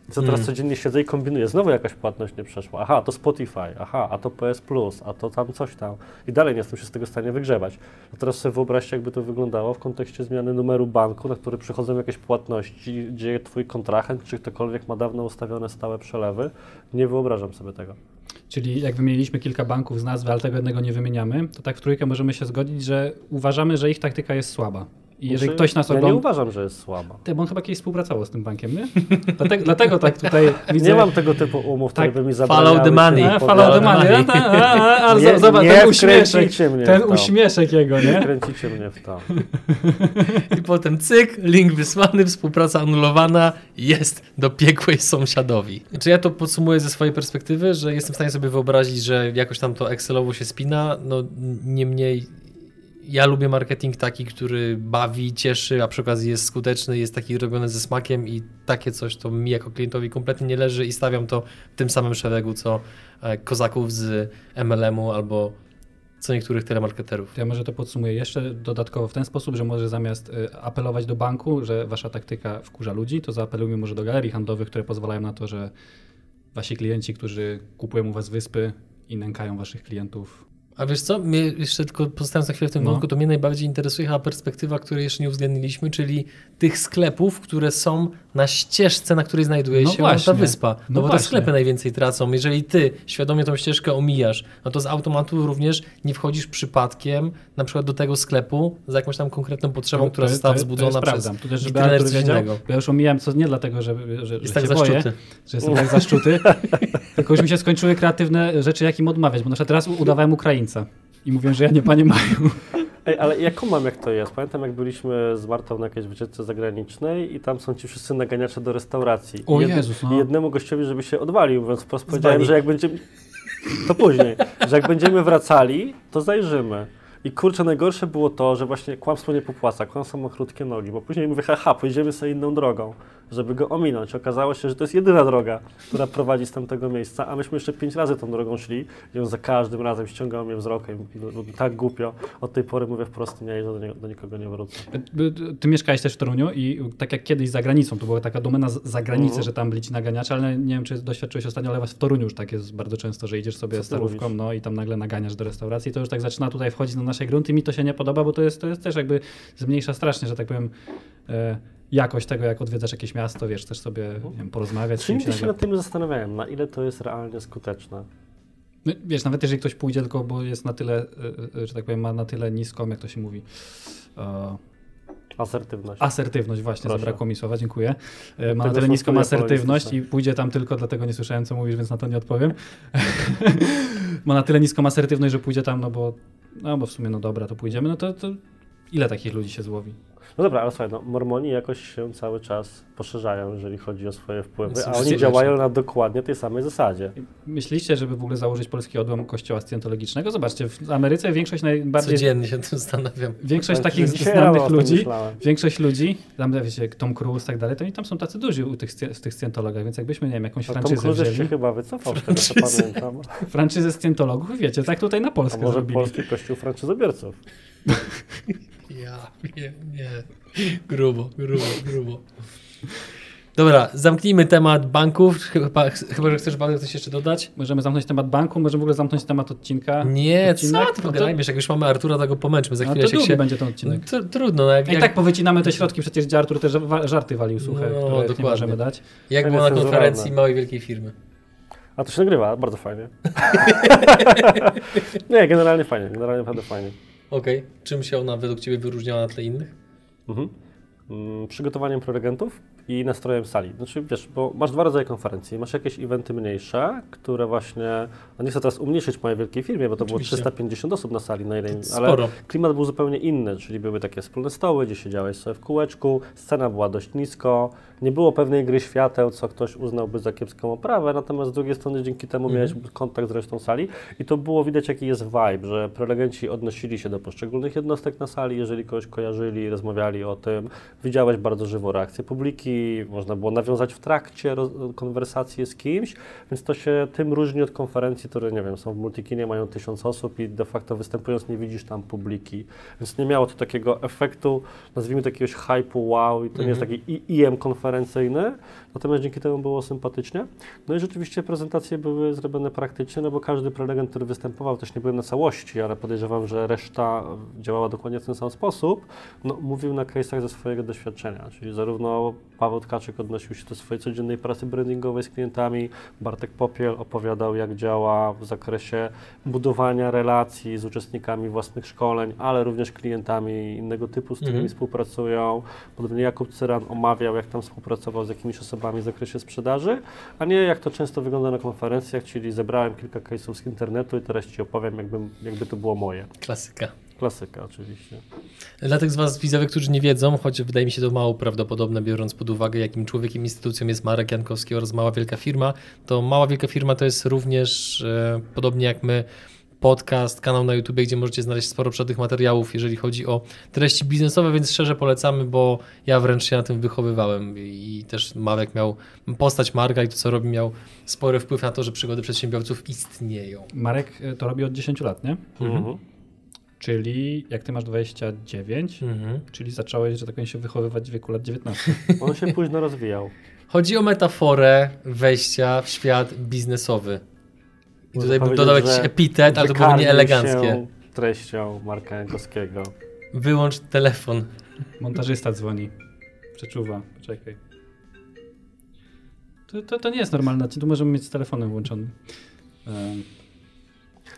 Speaker 3: I co teraz
Speaker 1: Mm.
Speaker 3: codziennie siedzę i kombinuję, znowu jakaś płatność nie przeszła. Aha, to Spotify, aha, a to PS Plus, a to tam coś tam. I dalej nie jestem się z tego w stanie wygrzebać. A teraz sobie wyobraźcie, jakby to wyglądało w kontekście zmiany numeru banku, na który przychodzą jakieś płatności, gdzie twój kontrahent, czy ktokolwiek ma dawno ustawione stałe przelewy. Nie wyobrażam sobie tego.
Speaker 2: Czyli jak wymieniliśmy kilka banków z nazwy, ale tego jednego nie wymieniamy, to tak w trójkę możemy się zgodzić, że uważamy, że ich taktyka jest słaba. Jeżeli ktoś nas
Speaker 3: Ja nie
Speaker 2: ogląda...
Speaker 3: uważam, że jest słaba.
Speaker 2: Ty, bo on chyba kiedyś współpracował z tym bankiem, nie? dlatego, dlatego tak tutaj widzę...
Speaker 3: Nie mam tego typu umów, które
Speaker 2: Tak,
Speaker 3: by mi
Speaker 1: follow the money.
Speaker 2: A,
Speaker 3: wypowiadać.
Speaker 2: follow the money. A, ta- a, a, a,
Speaker 3: Nie-
Speaker 2: zobacz,
Speaker 3: nie
Speaker 2: ten uśmieszek, ten
Speaker 3: w to.
Speaker 2: uśmieszek jego,
Speaker 3: Nie
Speaker 2: nie?
Speaker 3: kręcicie mnie w to.
Speaker 1: I potem cyk, link wysłany, współpraca anulowana, jest do piekłej sąsiadowi. Czy ja to podsumuję ze swojej perspektywy, że jestem w stanie sobie wyobrazić, że jakoś tam to Excelowo się spina, no niemniej ja lubię marketing taki, który bawi, cieszy, a przy okazji jest skuteczny, jest taki robiony ze smakiem i takie coś to mi jako klientowi kompletnie nie leży i stawiam to w tym samym szeregu co e, kozaków z MLM-u albo co niektórych telemarketerów.
Speaker 2: Ja może to podsumuję jeszcze dodatkowo w ten sposób, że może zamiast y, apelować do banku, że wasza taktyka wkurza ludzi, to zaapelujmy może do galerii handlowych, które pozwalają na to, że wasi klienci, którzy kupują u was wyspy i nękają waszych klientów.
Speaker 1: A wiesz co, mnie jeszcze tylko pozostając na chwilę w tym
Speaker 2: No.
Speaker 1: wątku, to mnie najbardziej interesuje chyba perspektywa, której jeszcze nie uwzględniliśmy, czyli tych sklepów, które są na ścieżce, na której znajduje
Speaker 2: No
Speaker 1: się
Speaker 2: właśnie.
Speaker 1: ta wyspa. No,
Speaker 2: No
Speaker 1: bo te
Speaker 2: właśnie.
Speaker 1: sklepy najwięcej tracą. Jeżeli ty świadomie tą ścieżkę omijasz, no to z automatu również nie wchodzisz przypadkiem na przykład do tego sklepu za jakąś tam konkretną potrzebą, która
Speaker 2: To- to-
Speaker 1: została
Speaker 2: to
Speaker 1: wzbudzona
Speaker 2: jest
Speaker 1: przez
Speaker 2: prawda. Tu też, żeby Artur wiedział, ja już omijałem, co nie dlatego, że, że, że
Speaker 1: Jest tak
Speaker 2: boję,
Speaker 1: zaszczuty.
Speaker 2: że jestem tak zaszczuty, tylko już mi się skończyły kreatywne rzeczy, jak im odmawiać, bo na przykład teraz udawałem Ukraińca i mówię, że ja nie panie Maju.
Speaker 3: Ej, ale ja kumam jak to jest. Pamiętam jak byliśmy z Martą na jakiejś wycieczce zagranicznej i tam są ci wszyscy naganiacze do restauracji.
Speaker 2: O
Speaker 3: I jed-
Speaker 2: Jezus, no.
Speaker 3: I jednemu gościowi, żeby się odwalił, mówiąc wprost, powiedziałem, że jak będziemy... To później. że jak będziemy wracali, to zajrzymy. I kurczę, najgorsze było to, że właśnie kłamstwo nie popłaca, kłamstwo ma krótkie nogi, bo później mówię, haha, pójdziemy sobie inną drogą, żeby go ominąć. Okazało się, że to jest jedyna droga, która prowadzi z tamtego miejsca, a myśmy jeszcze pięć razy tą drogą szli i on za każdym razem ściągał mnie wzrokiem, bo tak głupio. Od tej pory mówię wprost, nie, do, nie- do nikogo nie wrócę.
Speaker 2: Ty mieszkałeś też w Toruniu i tak jak kiedyś za granicą, to była taka domena z zagranicy,
Speaker 3: Mhm.
Speaker 2: że tam byli ci naganiacze, ale nie wiem, czy doświadczyłeś ostatnio, ale w Toruniu już tak jest bardzo często, że idziesz sobie starówką, no i tam nagle naganiasz do restauracji, to już tak zaczyna tutaj wchodzić na nasze grunty. Mi to się nie podoba, bo to jest, to jest też jakby zmniejsza strasznie, że tak powiem, e, jakość tego, jak odwiedzasz jakieś miasto, wiesz, też sobie nie wiem, porozmawiać
Speaker 3: Czy nigdy się
Speaker 2: nagle-
Speaker 3: nad tym zastanawiałem, na ile to jest realnie skuteczne.
Speaker 2: No, Wiesz, nawet jeżeli ktoś pójdzie tylko, bo jest na tyle, e, e, że tak powiem, ma na tyle niską, jak to się mówi, e,
Speaker 3: Asertywność.
Speaker 2: Asertywność, właśnie,
Speaker 3: Proszę.
Speaker 2: zabrakło mi słowa, dziękuję. E, Ma na tyle niską asertywność i pójdzie tam tylko, dlatego nie słyszałem, co mówisz, więc na to nie odpowiem. Ma na tyle niską asertywność, że pójdzie tam, no bo, no bo w sumie, no dobra, to pójdziemy, no to, to ile takich ludzi się złowi?
Speaker 3: No dobra, ale słuchaj, no, mormoni jakoś się cały czas poszerzają, jeżeli chodzi o swoje wpływy, a oni działają na dokładnie tej samej zasadzie.
Speaker 2: Myśliście, żeby w ogóle założyć polski odłam kościoła scjentologicznego? Zobaczcie, w Ameryce większość najbardziej,
Speaker 1: Codziennie się tym zastanawiam.
Speaker 2: większość
Speaker 3: Tak,
Speaker 2: takich znanych ludzi,
Speaker 3: myślałem.
Speaker 2: Większość ludzi, tam wiecie, Tom Cruise i tak dalej, to oni tam są tacy duzi u tych, z tych scjentologach, więc jakbyśmy, nie wiem, jakąś
Speaker 3: A Tom
Speaker 2: franczyzę
Speaker 3: Cruise się chyba wycofał, z tego co pamiętam.
Speaker 2: franczyzę scjentologów, wiecie, tak tutaj na
Speaker 3: A
Speaker 2: Polskę
Speaker 3: może
Speaker 2: zrobili.
Speaker 3: polski kościół franczyzobiorców?
Speaker 1: Ja wiem, nie. Grubo, grubo, grubo. Dobra, zamknijmy temat banków. Chyba, chyba że chcesz Paweł coś jeszcze dodać?
Speaker 2: Możemy zamknąć temat banku, możemy w ogóle zamknąć temat odcinka.
Speaker 1: Nie,
Speaker 2: Odcinek?
Speaker 1: co ty
Speaker 2: No to-
Speaker 1: pogadajmiesz, jak już mamy Artura, to go pomęczmy. Za
Speaker 2: No
Speaker 1: chwilę
Speaker 2: to
Speaker 1: się,
Speaker 2: długi
Speaker 1: się...
Speaker 2: będzie ten odcinek.
Speaker 1: Tr- Trudno, no jak,
Speaker 2: I
Speaker 1: jak,
Speaker 2: tak powycinamy te środki, przecież gdzie Artur też wa- żarty walił suche,
Speaker 1: No,
Speaker 2: które nie
Speaker 1: dokładnie.
Speaker 2: możemy dać.
Speaker 1: jak
Speaker 3: To
Speaker 1: było na konferencji małej wielkiej firmy.
Speaker 3: A to się nagrywa, bardzo fajnie. Nie, generalnie fajnie, generalnie naprawdę fajnie.
Speaker 1: Okej, czym się ona według Ciebie wyróżniała na tle innych?
Speaker 3: Mhm. Mm, Przygotowaniem prelegentów i nastrojem sali. Znaczy, wiesz, bo masz dwa rodzaje konferencji. Masz jakieś eventy mniejsze, które właśnie, no nie chcę teraz umniejszyć mojej wielkiej firmie, bo to
Speaker 1: Oczywiście.
Speaker 3: było 350 osób na sali, na ale klimat był zupełnie inny, czyli były takie wspólne stoły, gdzie siedziałeś sobie w kółeczku, scena była dość nisko, nie było pewnej gry świateł, co ktoś uznałby za kiepską oprawę, natomiast z drugiej strony dzięki temu
Speaker 1: Mhm.
Speaker 3: miałeś kontakt z resztą sali i to było widać, jaki jest vibe, że prelegenci odnosili się do poszczególnych jednostek na sali, jeżeli kogoś kojarzyli, rozmawiali o tym, widziałeś bardzo żywą reakcję publiki, można było nawiązać w trakcie konwersację z kimś, więc to się tym różni od konferencji, które, nie wiem, są w Multikinie, mają tysiąc osób i de facto występując nie widzisz tam publiki, więc nie miało to takiego efektu, nazwijmy to jakiegoś hype'u wow i to nie jest taki IM konferencyjny, natomiast dzięki temu było sympatycznie. No i rzeczywiście prezentacje były zrobione praktycznie, no bo każdy prelegent, który występował, też nie byłem na całości, ale podejrzewam, że reszta działała dokładnie w ten sam sposób, no, mówił na case'ach ze swojego doświadczenia, czyli zarówno Paweł Tkaczyk odnosił się do swojej codziennej pracy brandingowej z klientami, Bartek Popiel opowiadał, jak działa w zakresie budowania relacji z uczestnikami własnych szkoleń, ale również klientami innego typu, z którymi
Speaker 1: Mhm.
Speaker 3: współpracują. Podobnie Jakub Cyran omawiał, jak tam współpracował z jakimiś osobami w zakresie sprzedaży, a nie jak to często wygląda na konferencjach, czyli zebrałem kilka case'ów z internetu i teraz Ci opowiem, jakbym, jakby to było moje.
Speaker 1: Klasyka.
Speaker 3: Klasyka oczywiście.
Speaker 1: Dla tych z Was widzowie, którzy nie wiedzą, choć wydaje mi się to mało prawdopodobne, biorąc pod uwagę, jakim człowiekiem, instytucją jest Marek Jankowski oraz Mała Wielka Firma, to Mała Wielka Firma to jest również, e, podobnie jak my, podcast, kanał na YouTube, gdzie możecie znaleźć sporo przedych materiałów, jeżeli chodzi o treści biznesowe, więc szczerze polecamy, bo ja wręcz się na tym wychowywałem i też Marek miał, postać Marka i to, co robi, miał spory wpływ na to, że przygody przedsiębiorców istnieją.
Speaker 2: Marek e, to robi od 10 lat, nie?
Speaker 3: Mhm.
Speaker 2: Czyli jak ty masz 29,
Speaker 1: Mhm.
Speaker 2: czyli zacząłeś, że tak powiem, się wychowywać w wieku lat 19.
Speaker 3: On się późno rozwijał.
Speaker 1: Chodzi o metaforę wejścia w świat biznesowy. I tutaj bym dodał jakiś epitet, ale to było nieeleganckie.
Speaker 3: się treścią Marka Jankowskiego.
Speaker 1: Wyłącz telefon.
Speaker 2: Montażysta dzwoni. Przeczuwa. Poczekaj. To, to, to nie jest normalne. Tu możemy mieć z telefonem włączony. Em,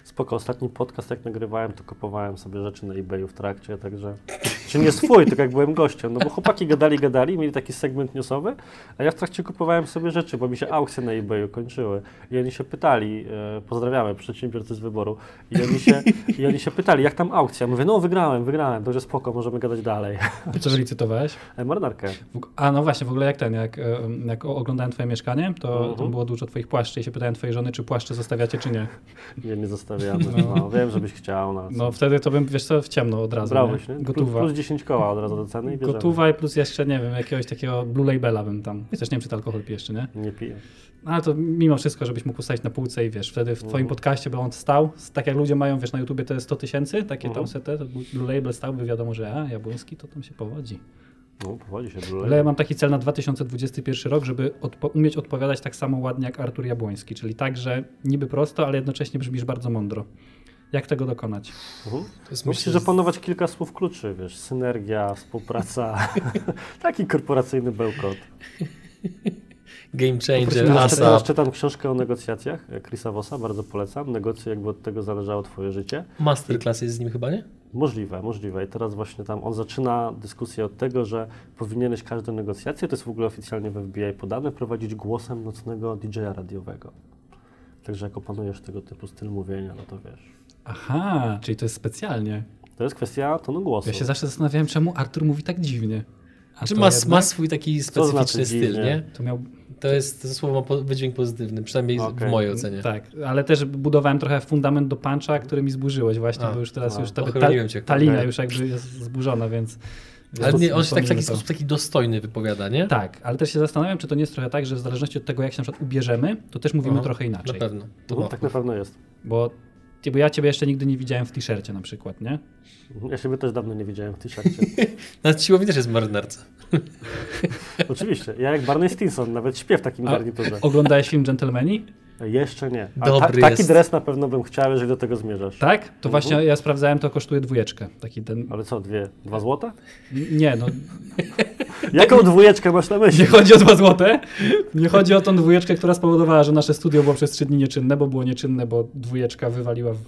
Speaker 3: Spoko, ostatni podcast jak nagrywałem, to kupowałem sobie rzeczy na eBayu w trakcie, także... Czy nie swój, tylko jak byłem gościem, no bo chłopaki gadali, gadali, mieli taki segment newsowy, a ja w trakcie kupowałem sobie rzeczy, bo mi się aukcje na eBayu kończyły. I oni się pytali, e, pozdrawiamy przedsiębiorcy z wyboru, i oni, się, i oni się pytali, jak tam aukcja? Mówię, no wygrałem, wygrałem, to już spoko, możemy gadać dalej.
Speaker 2: Co wylicytowałeś?
Speaker 3: E, marynarkę.
Speaker 2: A no właśnie, w ogóle jak ten, jak, e, jak oglądałem twoje mieszkanie, to
Speaker 3: Mhm.
Speaker 2: było dużo twoich płaszczy i się pytałem twojej żony, czy płaszcze zostawiacie, czy nie.
Speaker 3: Nie, nie zostawiamy. No, wiem, żebyś chciał. No,
Speaker 2: No wtedy to bym, wiesz co, w ciemno od razu.
Speaker 3: Brałeś, nie?
Speaker 2: nie? Gotowa.
Speaker 3: plus 10 koła od razu do ceny i bierzemy.
Speaker 2: Gotowa i plus jeszcze, nie wiem, jakiegoś takiego Blue Labela bym tam. Chociaż nie wiem, czy to alkohol pijesz, czy nie?
Speaker 3: Nie piję.
Speaker 2: No, ale to mimo wszystko, żebyś mógł ustawić na półce i wiesz, wtedy w twoim
Speaker 3: Mhm.
Speaker 2: podcaście by on stał, tak jak ludzie mają, wiesz, na YouTubie to jest 100 tysięcy, takie
Speaker 3: Mhm.
Speaker 2: tam setę, to Blue Label stał, by wiadomo, że a, Jabłoński, to tam się powodzi.
Speaker 3: No, powodzi się Blue
Speaker 2: Ale ja mam taki cel na 2021 rok, żeby odpo- umieć odpowiadać tak samo ładnie jak Artur Jabłoński, czyli tak, że niby prosto, ale jednocześnie brzmisz bardzo mądro. Jak tego dokonać?
Speaker 3: Mhm. Musisz
Speaker 1: myślę,
Speaker 3: zapanować kilka słów kluczy, wiesz, synergia, współpraca, taki korporacyjny bełkot.
Speaker 1: game changer,
Speaker 3: czytam,
Speaker 1: ASAP.
Speaker 3: czytam książkę o negocjacjach e, Chrisa Vossa, bardzo polecam. Negocje, jakby od tego zależało twoje życie.
Speaker 1: Masterclass jest z nim chyba, nie?
Speaker 3: Możliwe, możliwe. I teraz właśnie tam on zaczyna dyskusję od tego, że powinieneś każde negocjacje, to jest w ogóle oficjalnie w FBI podane, prowadzić głosem nocnego DJ-a radiowego. Także jak opanujesz tego typu styl mówienia, no to wiesz.
Speaker 2: Aha, czyli to jest specjalnie.
Speaker 3: To jest kwestia tonu głosu.
Speaker 2: Ja się zawsze zastanawiałem, czemu Artur mówi tak dziwnie. A
Speaker 1: Czy
Speaker 2: to
Speaker 1: ma,
Speaker 2: jednak-
Speaker 1: ma swój taki specyficzny
Speaker 3: znaczy
Speaker 1: styl,
Speaker 3: dziwnie?
Speaker 1: nie?
Speaker 2: To miał
Speaker 1: To jest to słowo ma po- wydźwięk pozytywny, przynajmniej
Speaker 3: Okej.
Speaker 1: w mojej ocenie.
Speaker 2: Tak, ale też budowałem trochę fundament do puncha, który mi zburzyłeś właśnie,
Speaker 1: A,
Speaker 2: bo już teraz
Speaker 3: a,
Speaker 2: już ta, ta, ta linia
Speaker 3: kurde.
Speaker 2: już jakby jest zburzona, więc...
Speaker 1: Ale nie, on się tak w taki
Speaker 2: to.
Speaker 1: sposób taki dostojny wypowiada, nie?
Speaker 2: Tak, ale też się zastanawiam, czy to nie jest trochę tak, że w zależności od tego, jak się na przykład ubierzemy, to też mówimy
Speaker 1: Aha,
Speaker 2: trochę
Speaker 1: Na
Speaker 2: inaczej.
Speaker 1: pewno. To ma.
Speaker 3: tak na pewno jest.
Speaker 2: Bo, ty- bo ja ciebie jeszcze nigdy nie widziałem w t-shircie na przykład, nie?
Speaker 3: Mhm. Ja siebie też dawno nie widziałem w t-shircie.
Speaker 1: Na siłowi też jest marynarce.
Speaker 3: Oczywiście. Ja jak Barney Stinson nawet śpię w takim
Speaker 2: A-
Speaker 3: garniturze.
Speaker 2: Oglądałeś film Gentlemani?
Speaker 3: Jeszcze nie. A
Speaker 1: Dobry
Speaker 3: taki
Speaker 1: jest.
Speaker 3: dres na pewno bym chciał, jeżeli do tego zmierzasz.
Speaker 2: Tak? To
Speaker 3: Mhm.
Speaker 2: właśnie ja sprawdzałem, to kosztuje dwójeczkę. Taki ten...
Speaker 3: Ale co, dwie, dwa złote?
Speaker 2: Nie, no
Speaker 3: Jaką dwójeczkę masz na myśli?
Speaker 2: Nie chodzi o dwa złote. Nie chodzi o tą dwójeczkę, która spowodowała, że nasze studio było przez trzy dni nieczynne, bo było nieczynne, bo dwójeczka wywaliła w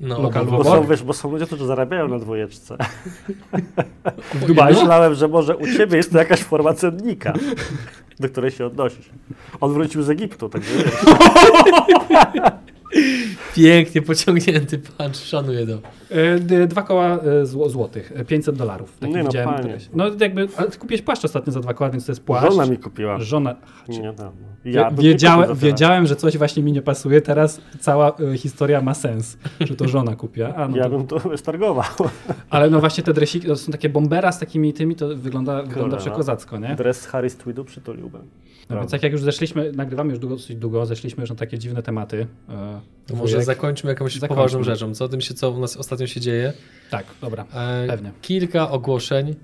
Speaker 1: No,
Speaker 2: Lokalu
Speaker 3: Bo
Speaker 2: Work?
Speaker 3: są, wiesz, bo są ludzie, którzy zarabiają na dwójeczce.
Speaker 2: W Dubaju?
Speaker 3: Myślałem, że może u ciebie jest to jakaś forma cennika, do której się odnosisz. On wrócił z Egiptu, także wiesz.
Speaker 1: Pięknie pociągnięty pan, szanuję to.
Speaker 2: E, Dwa koła e, zł- złotych, e, 500 dolarów. Taki
Speaker 3: Nie no,
Speaker 2: widziałem
Speaker 3: panie.
Speaker 2: No jakby, ale ty kupiłeś płaszcz ostatnio za dwa koła, więc to jest płaszcz.
Speaker 3: Żona mi kupiła.
Speaker 2: Żona.
Speaker 3: Nie.
Speaker 2: Wie-
Speaker 3: Ja
Speaker 2: wiedziałem, wiedziałem, że coś właśnie mi nie pasuje, teraz cała e, historia ma sens, że to żona kupiła. A, no
Speaker 3: Ja
Speaker 2: to,
Speaker 3: bym to stargował.
Speaker 2: ale no właśnie te dresiki, to są takie bombera z takimi tymi, to wygląda, wygląda
Speaker 3: no.
Speaker 2: przekozacko, nie?
Speaker 3: Dres Harry z Tweedu przytuliłbym.
Speaker 2: No, więc tak jak już zeszliśmy, nagrywamy już długo, dosyć długo, zeszliśmy już na takie dziwne tematy.
Speaker 1: To może
Speaker 2: wujek.
Speaker 1: zakończmy jakąś
Speaker 2: Zakończmy.
Speaker 1: poważną rzeczą, co tym się, co u nas ostatnio się dzieje.
Speaker 2: Tak, dobra.
Speaker 1: E,
Speaker 2: Pewnie.
Speaker 1: Kilka ogłoszeń.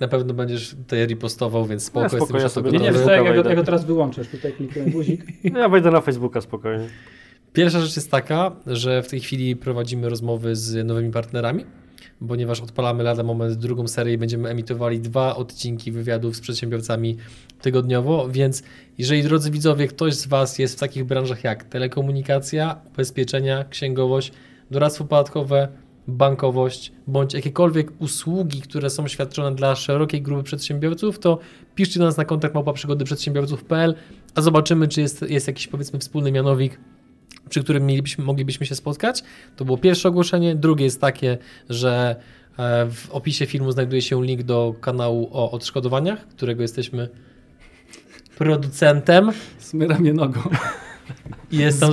Speaker 1: Na pewno będziesz tutaj repostował, więc spoko,
Speaker 3: Nie, spoko,
Speaker 1: jestem
Speaker 3: ja sobie
Speaker 2: Nie, nie, co, jak, jak, go teraz wyłączysz, tutaj kliknę guzik.
Speaker 3: Ja wejdę na Facebooka spokojnie.
Speaker 1: Pierwsza rzecz jest taka, że w tej chwili prowadzimy rozmowy z nowymi partnerami, ponieważ odpalamy lada moment drugą serię i będziemy emitowali dwa odcinki wywiadów z przedsiębiorcami tygodniowo, więc jeżeli drodzy widzowie, ktoś z Was jest w takich branżach jak telekomunikacja, ubezpieczenia, księgowość, doradztwo podatkowe, bankowość, bądź jakiekolwiek usługi, które są świadczone dla szerokiej grupy przedsiębiorców, to piszcie do nas na kontakt małpa przygody przedsiębiorców.pl, a zobaczymy, czy jest, jest jakiś powiedzmy wspólny mianownik, przy którym mielibyśmy, moglibyśmy się spotkać. To było pierwsze ogłoszenie. Drugie jest takie, że e, w opisie filmu znajduje się link do kanału o odszkodowaniach, którego jesteśmy producentem.
Speaker 2: Smyra mnie nogą.
Speaker 1: Jest tam,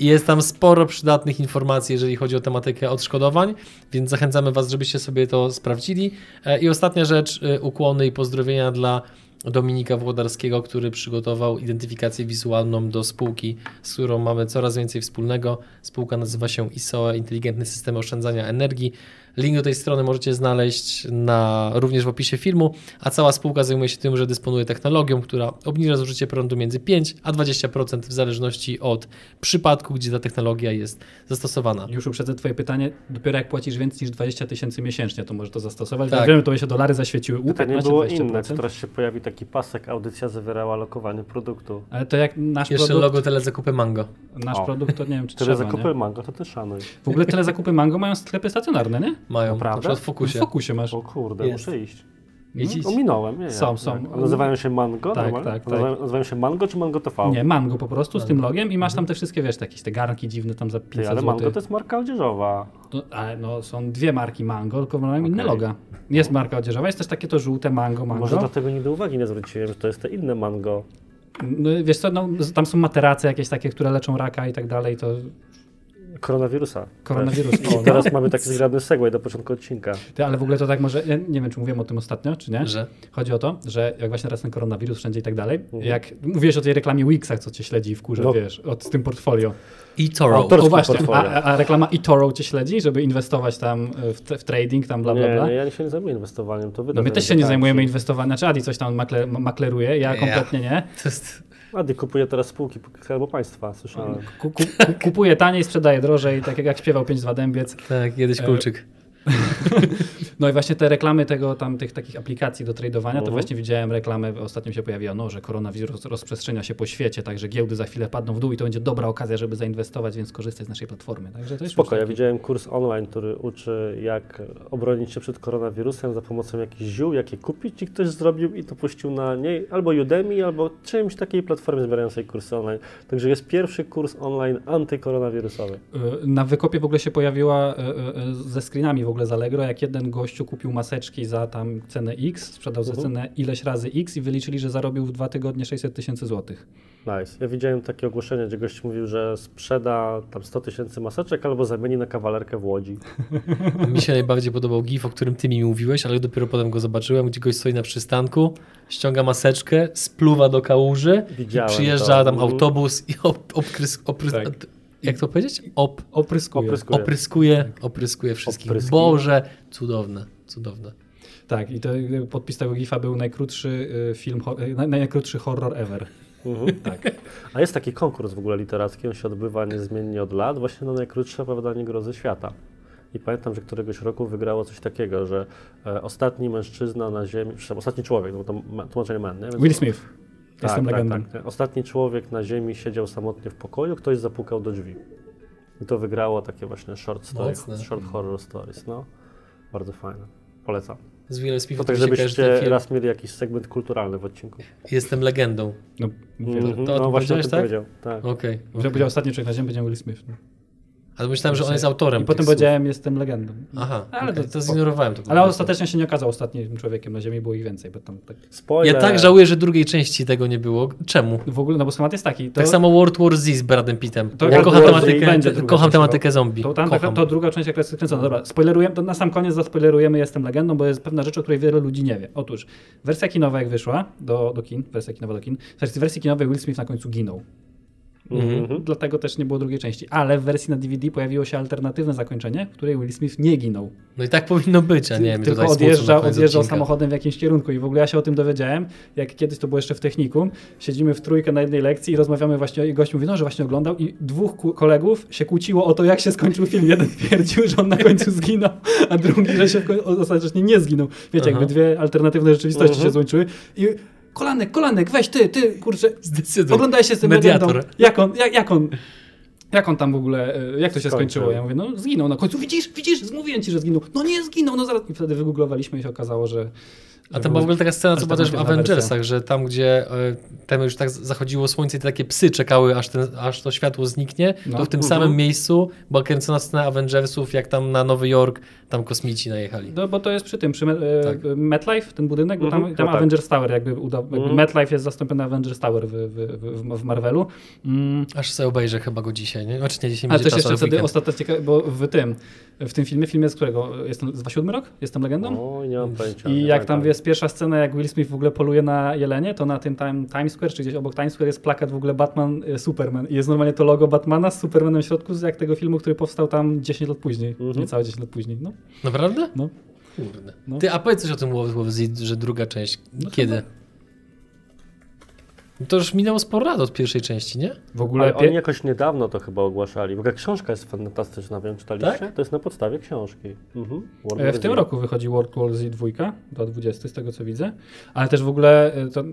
Speaker 1: jest tam sporo przydatnych informacji, jeżeli chodzi o tematykę odszkodowań, więc zachęcamy Was, żebyście sobie to sprawdzili. E, I ostatnia rzecz, e, ukłony i pozdrowienia dla Dominika Włodarskiego, który przygotował identyfikację wizualną do spółki, z którą mamy coraz więcej wspólnego. Spółka nazywa się ISOE, Inteligentny System Oszczędzania Energii. Link do tej strony możecie znaleźć na, również w opisie filmu, a cała spółka zajmuje się tym, że dysponuje technologią, która obniża zużycie prądu między 5 a 20% w zależności od przypadku, gdzie ta technologia jest zastosowana.
Speaker 2: Już uprzedzę twoje pytanie, dopiero jak płacisz więcej niż 20 tysięcy miesięcznie, to możesz to zastosować.
Speaker 1: Tak.
Speaker 2: Tak. Wiem, to by się dolary zaświeciły. U,
Speaker 3: Pytanie
Speaker 2: 15,
Speaker 3: było
Speaker 2: 20%.
Speaker 3: inne. Teraz się pojawi taki pasek, audycja zawierała lokowanie produktu.
Speaker 2: Ale to jak nasz
Speaker 1: Jeszcze
Speaker 2: produkt,
Speaker 1: logo telezakupy Mango.
Speaker 2: nasz
Speaker 3: O.
Speaker 2: produkt, to nie wiem, czy
Speaker 3: Tyle
Speaker 2: trzeba,
Speaker 3: zakupy
Speaker 2: nie?
Speaker 3: mango, to ty szanuj.
Speaker 2: W ogóle tyle zakupy Mango mają sklepy stacjonarne, nie?
Speaker 1: Mają,
Speaker 3: Naprawdę?
Speaker 1: na przykład w
Speaker 2: W
Speaker 1: Fokusie.
Speaker 2: Fokusie masz.
Speaker 3: O kurde,
Speaker 1: Jest.
Speaker 3: muszę iść. Ominąłem, nie?
Speaker 2: Są, są.
Speaker 3: jak? A nazywają się Mango?
Speaker 2: Tak,
Speaker 3: normalnie?
Speaker 2: tak, tak.
Speaker 3: Nazywają, się Mango czy Mango TV?
Speaker 2: Nie, Mango po prostu z tym logiem i masz tam te wszystkie, wiesz, te jakieś te garnki dziwne tam za 500
Speaker 3: Ty, ale. Mango to jest marka odzieżowa.
Speaker 2: No, ale no, są dwie marki Mango, tylko mają inne
Speaker 3: Okej.
Speaker 2: loga. Jest marka odzieżowa, jest też takie to żółte Mango, Mango.
Speaker 3: Może dlatego nigdy uwagi nie zwróciłem, że to jest te inne Mango.
Speaker 2: No, wiesz co, no, tam są materace jakieś takie, które leczą raka i tak dalej, to
Speaker 3: Koronawirusa.
Speaker 2: koronawirus.
Speaker 3: I
Speaker 2: O, no.
Speaker 3: teraz mamy taki zgrabny segway do początku odcinka.
Speaker 2: Ty, ale w ogóle to tak może, ja nie wiem, czy mówiłem o tym ostatnio, czy nie?
Speaker 1: Że?
Speaker 2: Chodzi o to, że jak właśnie teraz ten koronawirus wszędzie i tak dalej,
Speaker 3: Mhm.
Speaker 2: jak mówiłeś o tej reklamie Wixa, co cię śledzi w kurze,
Speaker 3: No.
Speaker 2: wiesz, od, z tym portfolio.
Speaker 1: I Toro.
Speaker 3: Autor-
Speaker 2: O właśnie, a, a reklama eToro cię śledzi, żeby inwestować tam w, w trading, tam bla bla
Speaker 3: Nie,
Speaker 2: bla?
Speaker 3: nie, ja się nie zajmuję inwestowaniem, to wy
Speaker 2: No my też się nie
Speaker 3: tak,
Speaker 2: zajmujemy inwestowaniem, czy Adi coś tam makle, makleruje, ja
Speaker 1: Ja.
Speaker 2: kompletnie nie.
Speaker 1: To jest...
Speaker 3: Adi kupuje teraz spółki Skarbu Państwa, słyszałem.
Speaker 2: Ku, ku, ku, kupuję taniej, sprzedaję drożej, tak jak, jak śpiewał 5-2 dębiec.
Speaker 1: Tak, kiedyś
Speaker 2: E,
Speaker 1: kulczyk.
Speaker 2: No i właśnie te reklamy tego, tam tych takich aplikacji do tradowania, to
Speaker 3: Mhm.
Speaker 2: właśnie widziałem reklamę, ostatnio się pojawiła, no, że koronawirus rozprzestrzenia się po świecie, także giełdy za chwilę padną w dół i to będzie dobra okazja, żeby zainwestować, więc korzystać z naszej platformy. Także to jest
Speaker 3: Spoko,
Speaker 2: już
Speaker 3: ja
Speaker 2: taki-
Speaker 3: widziałem kurs online, który uczy jak obronić się przed koronawirusem za pomocą jakichś ziół, jakie kupić i ktoś zrobił i to puścił na niej albo Udemy, albo czymś takiej platformie zbierającej kursy online. Także jest pierwszy kurs online antykoronawirusowy.
Speaker 2: Y, Na wykopie w ogóle się pojawiła y, y, ze screenami w ogóle z Allegro, jak jeden gościu kupił maseczki za tam cenę X, sprzedał za
Speaker 3: Mhm.
Speaker 2: cenę ileś razy X i wyliczyli, że zarobił w dwa tygodnie 600 tysięcy złotych.
Speaker 3: Nice. Ja widziałem takie ogłoszenie, gdzie gość mówił, że sprzeda tam 100 tysięcy maseczek albo zamieni na kawalerkę w Łodzi.
Speaker 1: Mi się najbardziej podobał gif, o którym ty mi mówiłeś, ale dopiero potem go zobaczyłem, gdzie goś stoi na przystanku, ściąga maseczkę, spluwa do kałuży,
Speaker 3: Widziałem
Speaker 1: przyjeżdża
Speaker 3: to.
Speaker 1: tam
Speaker 3: Mhm.
Speaker 1: autobus i op, opkrys, oprys,
Speaker 2: Tak.
Speaker 1: Jak to powiedzieć? Op,
Speaker 2: Opryskuje.
Speaker 3: Opryskuje.
Speaker 1: opryskuje, opryskuje wszystkich.
Speaker 3: Opryski.
Speaker 1: Boże, cudowne, cudowne.
Speaker 2: Tak, i to podpis tego gifa był najkrótszy y, film, y, naj- najkrótszy horror ever.
Speaker 3: Mhm.
Speaker 2: Tak.
Speaker 3: A jest taki konkurs w ogóle literacki, on się odbywa niezmiennie od lat, właśnie na najkrótsze opowiadanie grozy świata. I pamiętam, że któregoś roku wygrało coś takiego, że e, ostatni mężczyzna na ziemi, ostatni człowiek, no bo to ma, tłumaczenie man, nie? Więc-
Speaker 2: Will Smith.
Speaker 3: Tak,
Speaker 2: Jestem
Speaker 3: tak,
Speaker 2: legendą.
Speaker 3: tak. Ostatni człowiek na ziemi siedział samotnie w pokoju, ktoś zapukał do drzwi. I to wygrało takie właśnie short story, short horror stories, no. Bardzo fajne. Polecam.
Speaker 1: Z Willem Smithem
Speaker 3: To tak, żebyście
Speaker 1: film.
Speaker 3: raz mieli jakiś segment kulturalny w odcinku.
Speaker 1: Jestem legendą.
Speaker 2: No, że...
Speaker 3: Mhm,
Speaker 1: to
Speaker 3: no właśnie o
Speaker 1: powiedziałeś,
Speaker 3: tym
Speaker 1: tak?
Speaker 3: powiedział. Tak.
Speaker 1: Okej.
Speaker 2: Że powiedział ostatni człowiek na ziemi będzie Will Smith. No.
Speaker 1: Ale myślałem, że on jest autorem
Speaker 2: I potem
Speaker 1: tych
Speaker 2: powiedziałem, jestem legendą.
Speaker 1: Słów. Aha,
Speaker 2: Ale
Speaker 1: ale
Speaker 2: to-
Speaker 1: to, zignorowałem to.
Speaker 2: Ale ostatecznie się nie okazał ostatnim człowiekiem na ziemi, było ich więcej, bo tam tak...
Speaker 3: Spoiler.
Speaker 1: Ja tak żałuję, że drugiej części tego nie było. Czemu?
Speaker 2: W ogóle, no bo schemat jest taki. To,
Speaker 1: Tak samo World War Z z Bradem Pittem.
Speaker 2: To
Speaker 1: ja kocham tematykę, kocham
Speaker 2: część,
Speaker 1: tematykę zombie.
Speaker 2: To, tam,
Speaker 1: kocham.
Speaker 2: to druga część jak jest skręcona. Dobra, spoilerujemy, to na sam koniec zaspoilerujemy Jestem Legendą, bo jest pewna rzecz, o której wiele ludzi nie wie. Otóż wersja kinowa jak wyszła do, do kin, wersja kinowa do kin, w wersji kinowej Will Smith na końcu ginął.
Speaker 3: Mhm.
Speaker 2: Dlatego też nie było drugiej części. Ale w wersji na DVD pojawiło się alternatywne zakończenie, w której Will Smith nie ginął.
Speaker 1: No i tak powinno być, a nie wiem,
Speaker 2: Tylko odjeżdżał, odjeżdżał samochodem w jakimś kierunku. I w ogóle ja się o tym dowiedziałem, jak kiedyś to było jeszcze w technikum. Siedzimy w trójkę na jednej lekcji i rozmawiamy właśnie, i gość mówi, no, że właśnie oglądał i dwóch kolegów się kłóciło o to, jak się skończył film. Jeden twierdził, że on na końcu zginął, a drugi, że się ostatecznie nie zginął. Wiecie,
Speaker 1: Aha.
Speaker 2: jakby dwie alternatywne rzeczywistości
Speaker 3: Mhm.
Speaker 2: się złączyły. I kolanek, kolanek, weź ty, ty, kurczę,
Speaker 1: Zdecydowanie.
Speaker 2: oglądaj się z tym
Speaker 1: Mediator.
Speaker 2: legendą. Jak on, jak, jak on... Jak on tam w ogóle, e, jak to się
Speaker 3: Skończył.
Speaker 2: skończyło? Ja mówię, no zginął na końcu. Widzisz, widzisz, mówiłem ci, że zginął. No nie zginął, no zaraz. I wtedy wygooglowaliśmy i się okazało, że...
Speaker 1: A tam była w ogóle taka scena, co była też w Avengersach, że tam, gdzie e, tam już tak zachodziło słońce i te takie psy czekały, aż, ten, aż to światło zniknie,
Speaker 2: No.
Speaker 1: to w tym
Speaker 3: Mhm.
Speaker 1: samym miejscu była kręcona scena Avengersów, jak tam na Nowy Jork tam kosmici najechali.
Speaker 2: No bo to jest przy tym, przy e,
Speaker 1: Tak.
Speaker 2: MetLife, ten budynek, bo tam,
Speaker 3: Mhm,
Speaker 2: tam
Speaker 3: no tak.
Speaker 2: Avengers Tower jakby uda, jakby
Speaker 3: Mhm.
Speaker 2: MetLife jest zastąpiony Avengers Tower w, w, w, w Marvelu. Mm.
Speaker 1: Aż sobie obejrzę chyba go dzisiaj, nie? Znaczy nie, dzisiaj
Speaker 2: A też jeszcze wtedy ciekawe, bo w tym, w tym filmie, filmie z którego, jestem, z 27 rok? Jestem legendą?
Speaker 3: O, nie mam pojęcia.
Speaker 2: I jak tam
Speaker 3: pamiętam.
Speaker 2: Jest pierwsza scena, jak Will Smith w ogóle poluje na jelenie, to na tym time, Times Square, czy gdzieś obok Times Square jest plakat w ogóle Batman, e, Superman. I jest normalnie to logo Batmana z Supermanem w środku, jak tego filmu, który powstał tam 10 lat później.
Speaker 3: Mhm.
Speaker 2: Niecałe 10 lat później. No.
Speaker 1: Naprawdę?
Speaker 2: No.
Speaker 1: Kurde.
Speaker 2: No.
Speaker 1: Ty, a powiedz coś o tym Z, że druga część.
Speaker 2: No
Speaker 1: Kiedy? To już minęło sporo lat od pierwszej części, nie?
Speaker 2: W ogóle
Speaker 3: Ale oni jakoś niedawno to chyba ogłaszali. W ogóle książka jest fantastyczna, wiem, czytaliście?
Speaker 1: Tak?
Speaker 3: To jest na podstawie książki. Mhm.
Speaker 2: E, W tym roku wychodzi World War Z 2 do 20, z tego co widzę. Ale też w ogóle e, to,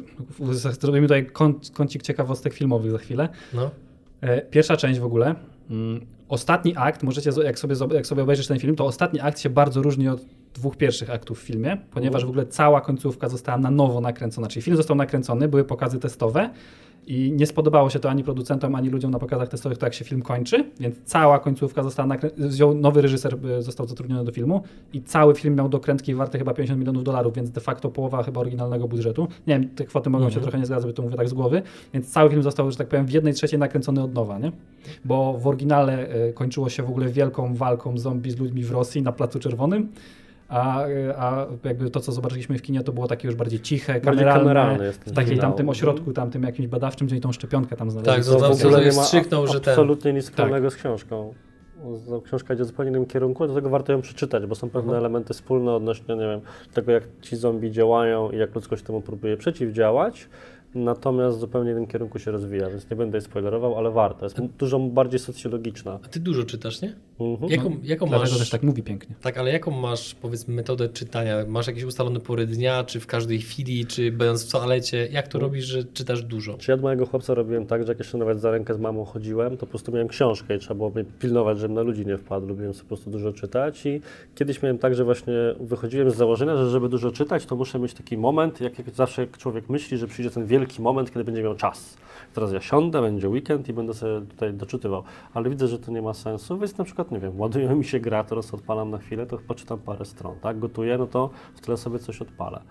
Speaker 2: zrobimy tutaj kąt, kącik ciekawostek filmowych za chwilę.
Speaker 1: No.
Speaker 2: E, Pierwsza część w ogóle. mm, Ostatni akt, możecie, jak sobie, jak sobie obejrzysz ten film, to ostatni akt się bardzo różni od dwóch pierwszych aktów w filmie, ponieważ w ogóle cała końcówka została na nowo nakręcona. Czyli film został nakręcony, były pokazy testowe i nie spodobało się to ani producentom, ani ludziom na pokazach testowych, to jak się film kończy, więc cała końcówka została nakręcona. Nowy reżyser, e, został zatrudniony do filmu i cały film miał dokrętki warte chyba 50 milionów dolarów, więc de facto połowa chyba oryginalnego budżetu. Nie wiem, te kwoty mogą się
Speaker 1: Mhm.
Speaker 2: trochę nie zgadzać, bo to mówię tak z głowy, więc cały film został, że tak powiem, w jednej trzeciej nakręcony od nowa, nie? Bo w oryginale e, kończyło się w ogóle wielką walką zombie z ludźmi w Rosji na Placu Czerwonym. A, a jakby to, co zobaczyliśmy w kinie, to było takie już bardziej ciche, kameralne,
Speaker 3: kameralne
Speaker 2: w takiej tamtym ośrodku, tamtym jakimś badawczym, gdzie oni tą szczepionkę tam znaleźli.
Speaker 1: Tak,
Speaker 3: To
Speaker 1: tam
Speaker 3: w ogóle nie ma
Speaker 1: że ten-
Speaker 3: absolutnie nic
Speaker 2: Tak.
Speaker 3: wspólnego z książką. Z- Książka idzie w zupełnie innym kierunku, dlatego warto ją przeczytać, bo są pewne
Speaker 1: Mhm.
Speaker 3: elementy wspólne odnośnie, nie wiem, tego jak ci zombie działają i jak ludzkość temu próbuje przeciwdziałać, natomiast w zupełnie innym kierunku się rozwija, więc nie będę jej spoilerował, ale warto. Jest dużo bardziej socjologiczna.
Speaker 1: A ty dużo czytasz, nie?
Speaker 3: Mhm.
Speaker 1: Jaką, jaką
Speaker 2: Dlatego
Speaker 1: masz...
Speaker 2: też tak mówi pięknie.
Speaker 1: Tak, ale jaką masz, powiedzmy, metodę czytania? Masz jakieś ustalone pory dnia, czy w każdej chwili, czy będąc w toalecie? Jak to robisz, że czytasz dużo?
Speaker 3: Czy ja od mojego chłopca robiłem tak, że jak jeszcze nawet za rękę z mamą chodziłem, to po prostu miałem książkę i trzeba było mnie pilnować, żebym na ludzi nie wpadł. Lubiłem sobie po prostu dużo czytać i kiedyś miałem tak, że właśnie wychodziłem z założenia, że żeby dużo czytać, to muszę mieć taki moment, jak, jak zawsze człowiek myśli, że przyjdzie ten wielki moment, kiedy będzie miał czas. Teraz ja siądę, będzie weekend i będę sobie tutaj doczytywał. Ale widzę, że to nie ma sensu, więc na przykład, nie wiem, ładuje mi się gra, teraz odpalam na chwilę, to poczytam parę stron, tak? Gotuję, no to w tle sobie coś odpalę.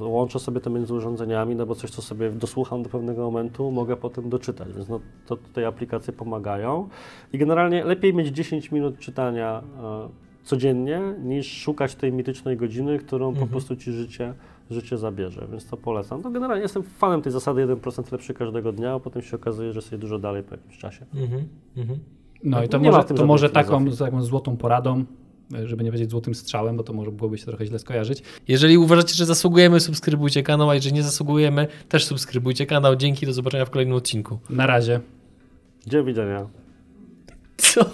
Speaker 3: E, Łączę sobie to między urządzeniami, no bo coś, co sobie dosłucham do pewnego momentu, mogę potem doczytać, więc no, to tutaj aplikacje pomagają. I generalnie lepiej mieć 10 minut czytania e, codziennie, niż szukać tej mitycznej godziny, którą po
Speaker 1: Mhm.
Speaker 3: prostu ci życie, życie zabierze, więc to polecam. To generalnie jestem fanem tej zasady 1% lepszy każdego dnia, a potem się okazuje, że sobie dużo dalej po jakimś czasie.
Speaker 1: Mhm, mhm.
Speaker 2: No i to
Speaker 3: Nie
Speaker 2: może, to może taką, taką złotą poradą, żeby nie powiedzieć złotym strzałem, bo to może byłoby się trochę źle skojarzyć.
Speaker 1: Jeżeli uważacie, że zasługujemy, subskrybujcie kanał, a jeżeli nie zasługujemy, też subskrybujcie kanał. Dzięki, do zobaczenia w kolejnym odcinku.
Speaker 2: Na razie.
Speaker 3: Do widzenia.
Speaker 1: Co?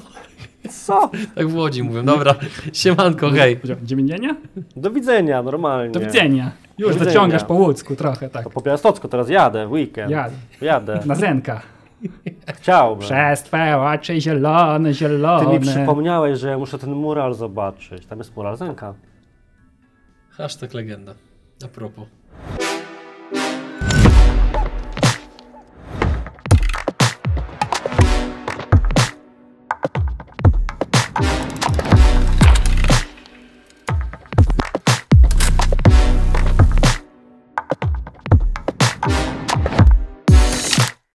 Speaker 3: Co?
Speaker 1: Tak w Łodzi mówią. Dobra, siemanko, hej.
Speaker 2: Powiedział, Dziewięćnienia?
Speaker 3: Do widzenia, normalnie.
Speaker 2: Do widzenia. Już
Speaker 3: Do widzenia.
Speaker 2: dociągasz po łódzku trochę, tak.
Speaker 3: To po Białostocku teraz jadę w weekend.
Speaker 2: Jadę.
Speaker 3: Jadę.
Speaker 2: Na Zenka.
Speaker 3: Chciałbym.
Speaker 2: Przez twoje oczy zielone, zielone.
Speaker 3: Ty mi przypomniałeś, że ja muszę ten mural zobaczyć. Tam jest mural Zenka.
Speaker 1: Hashtag legenda. A propos.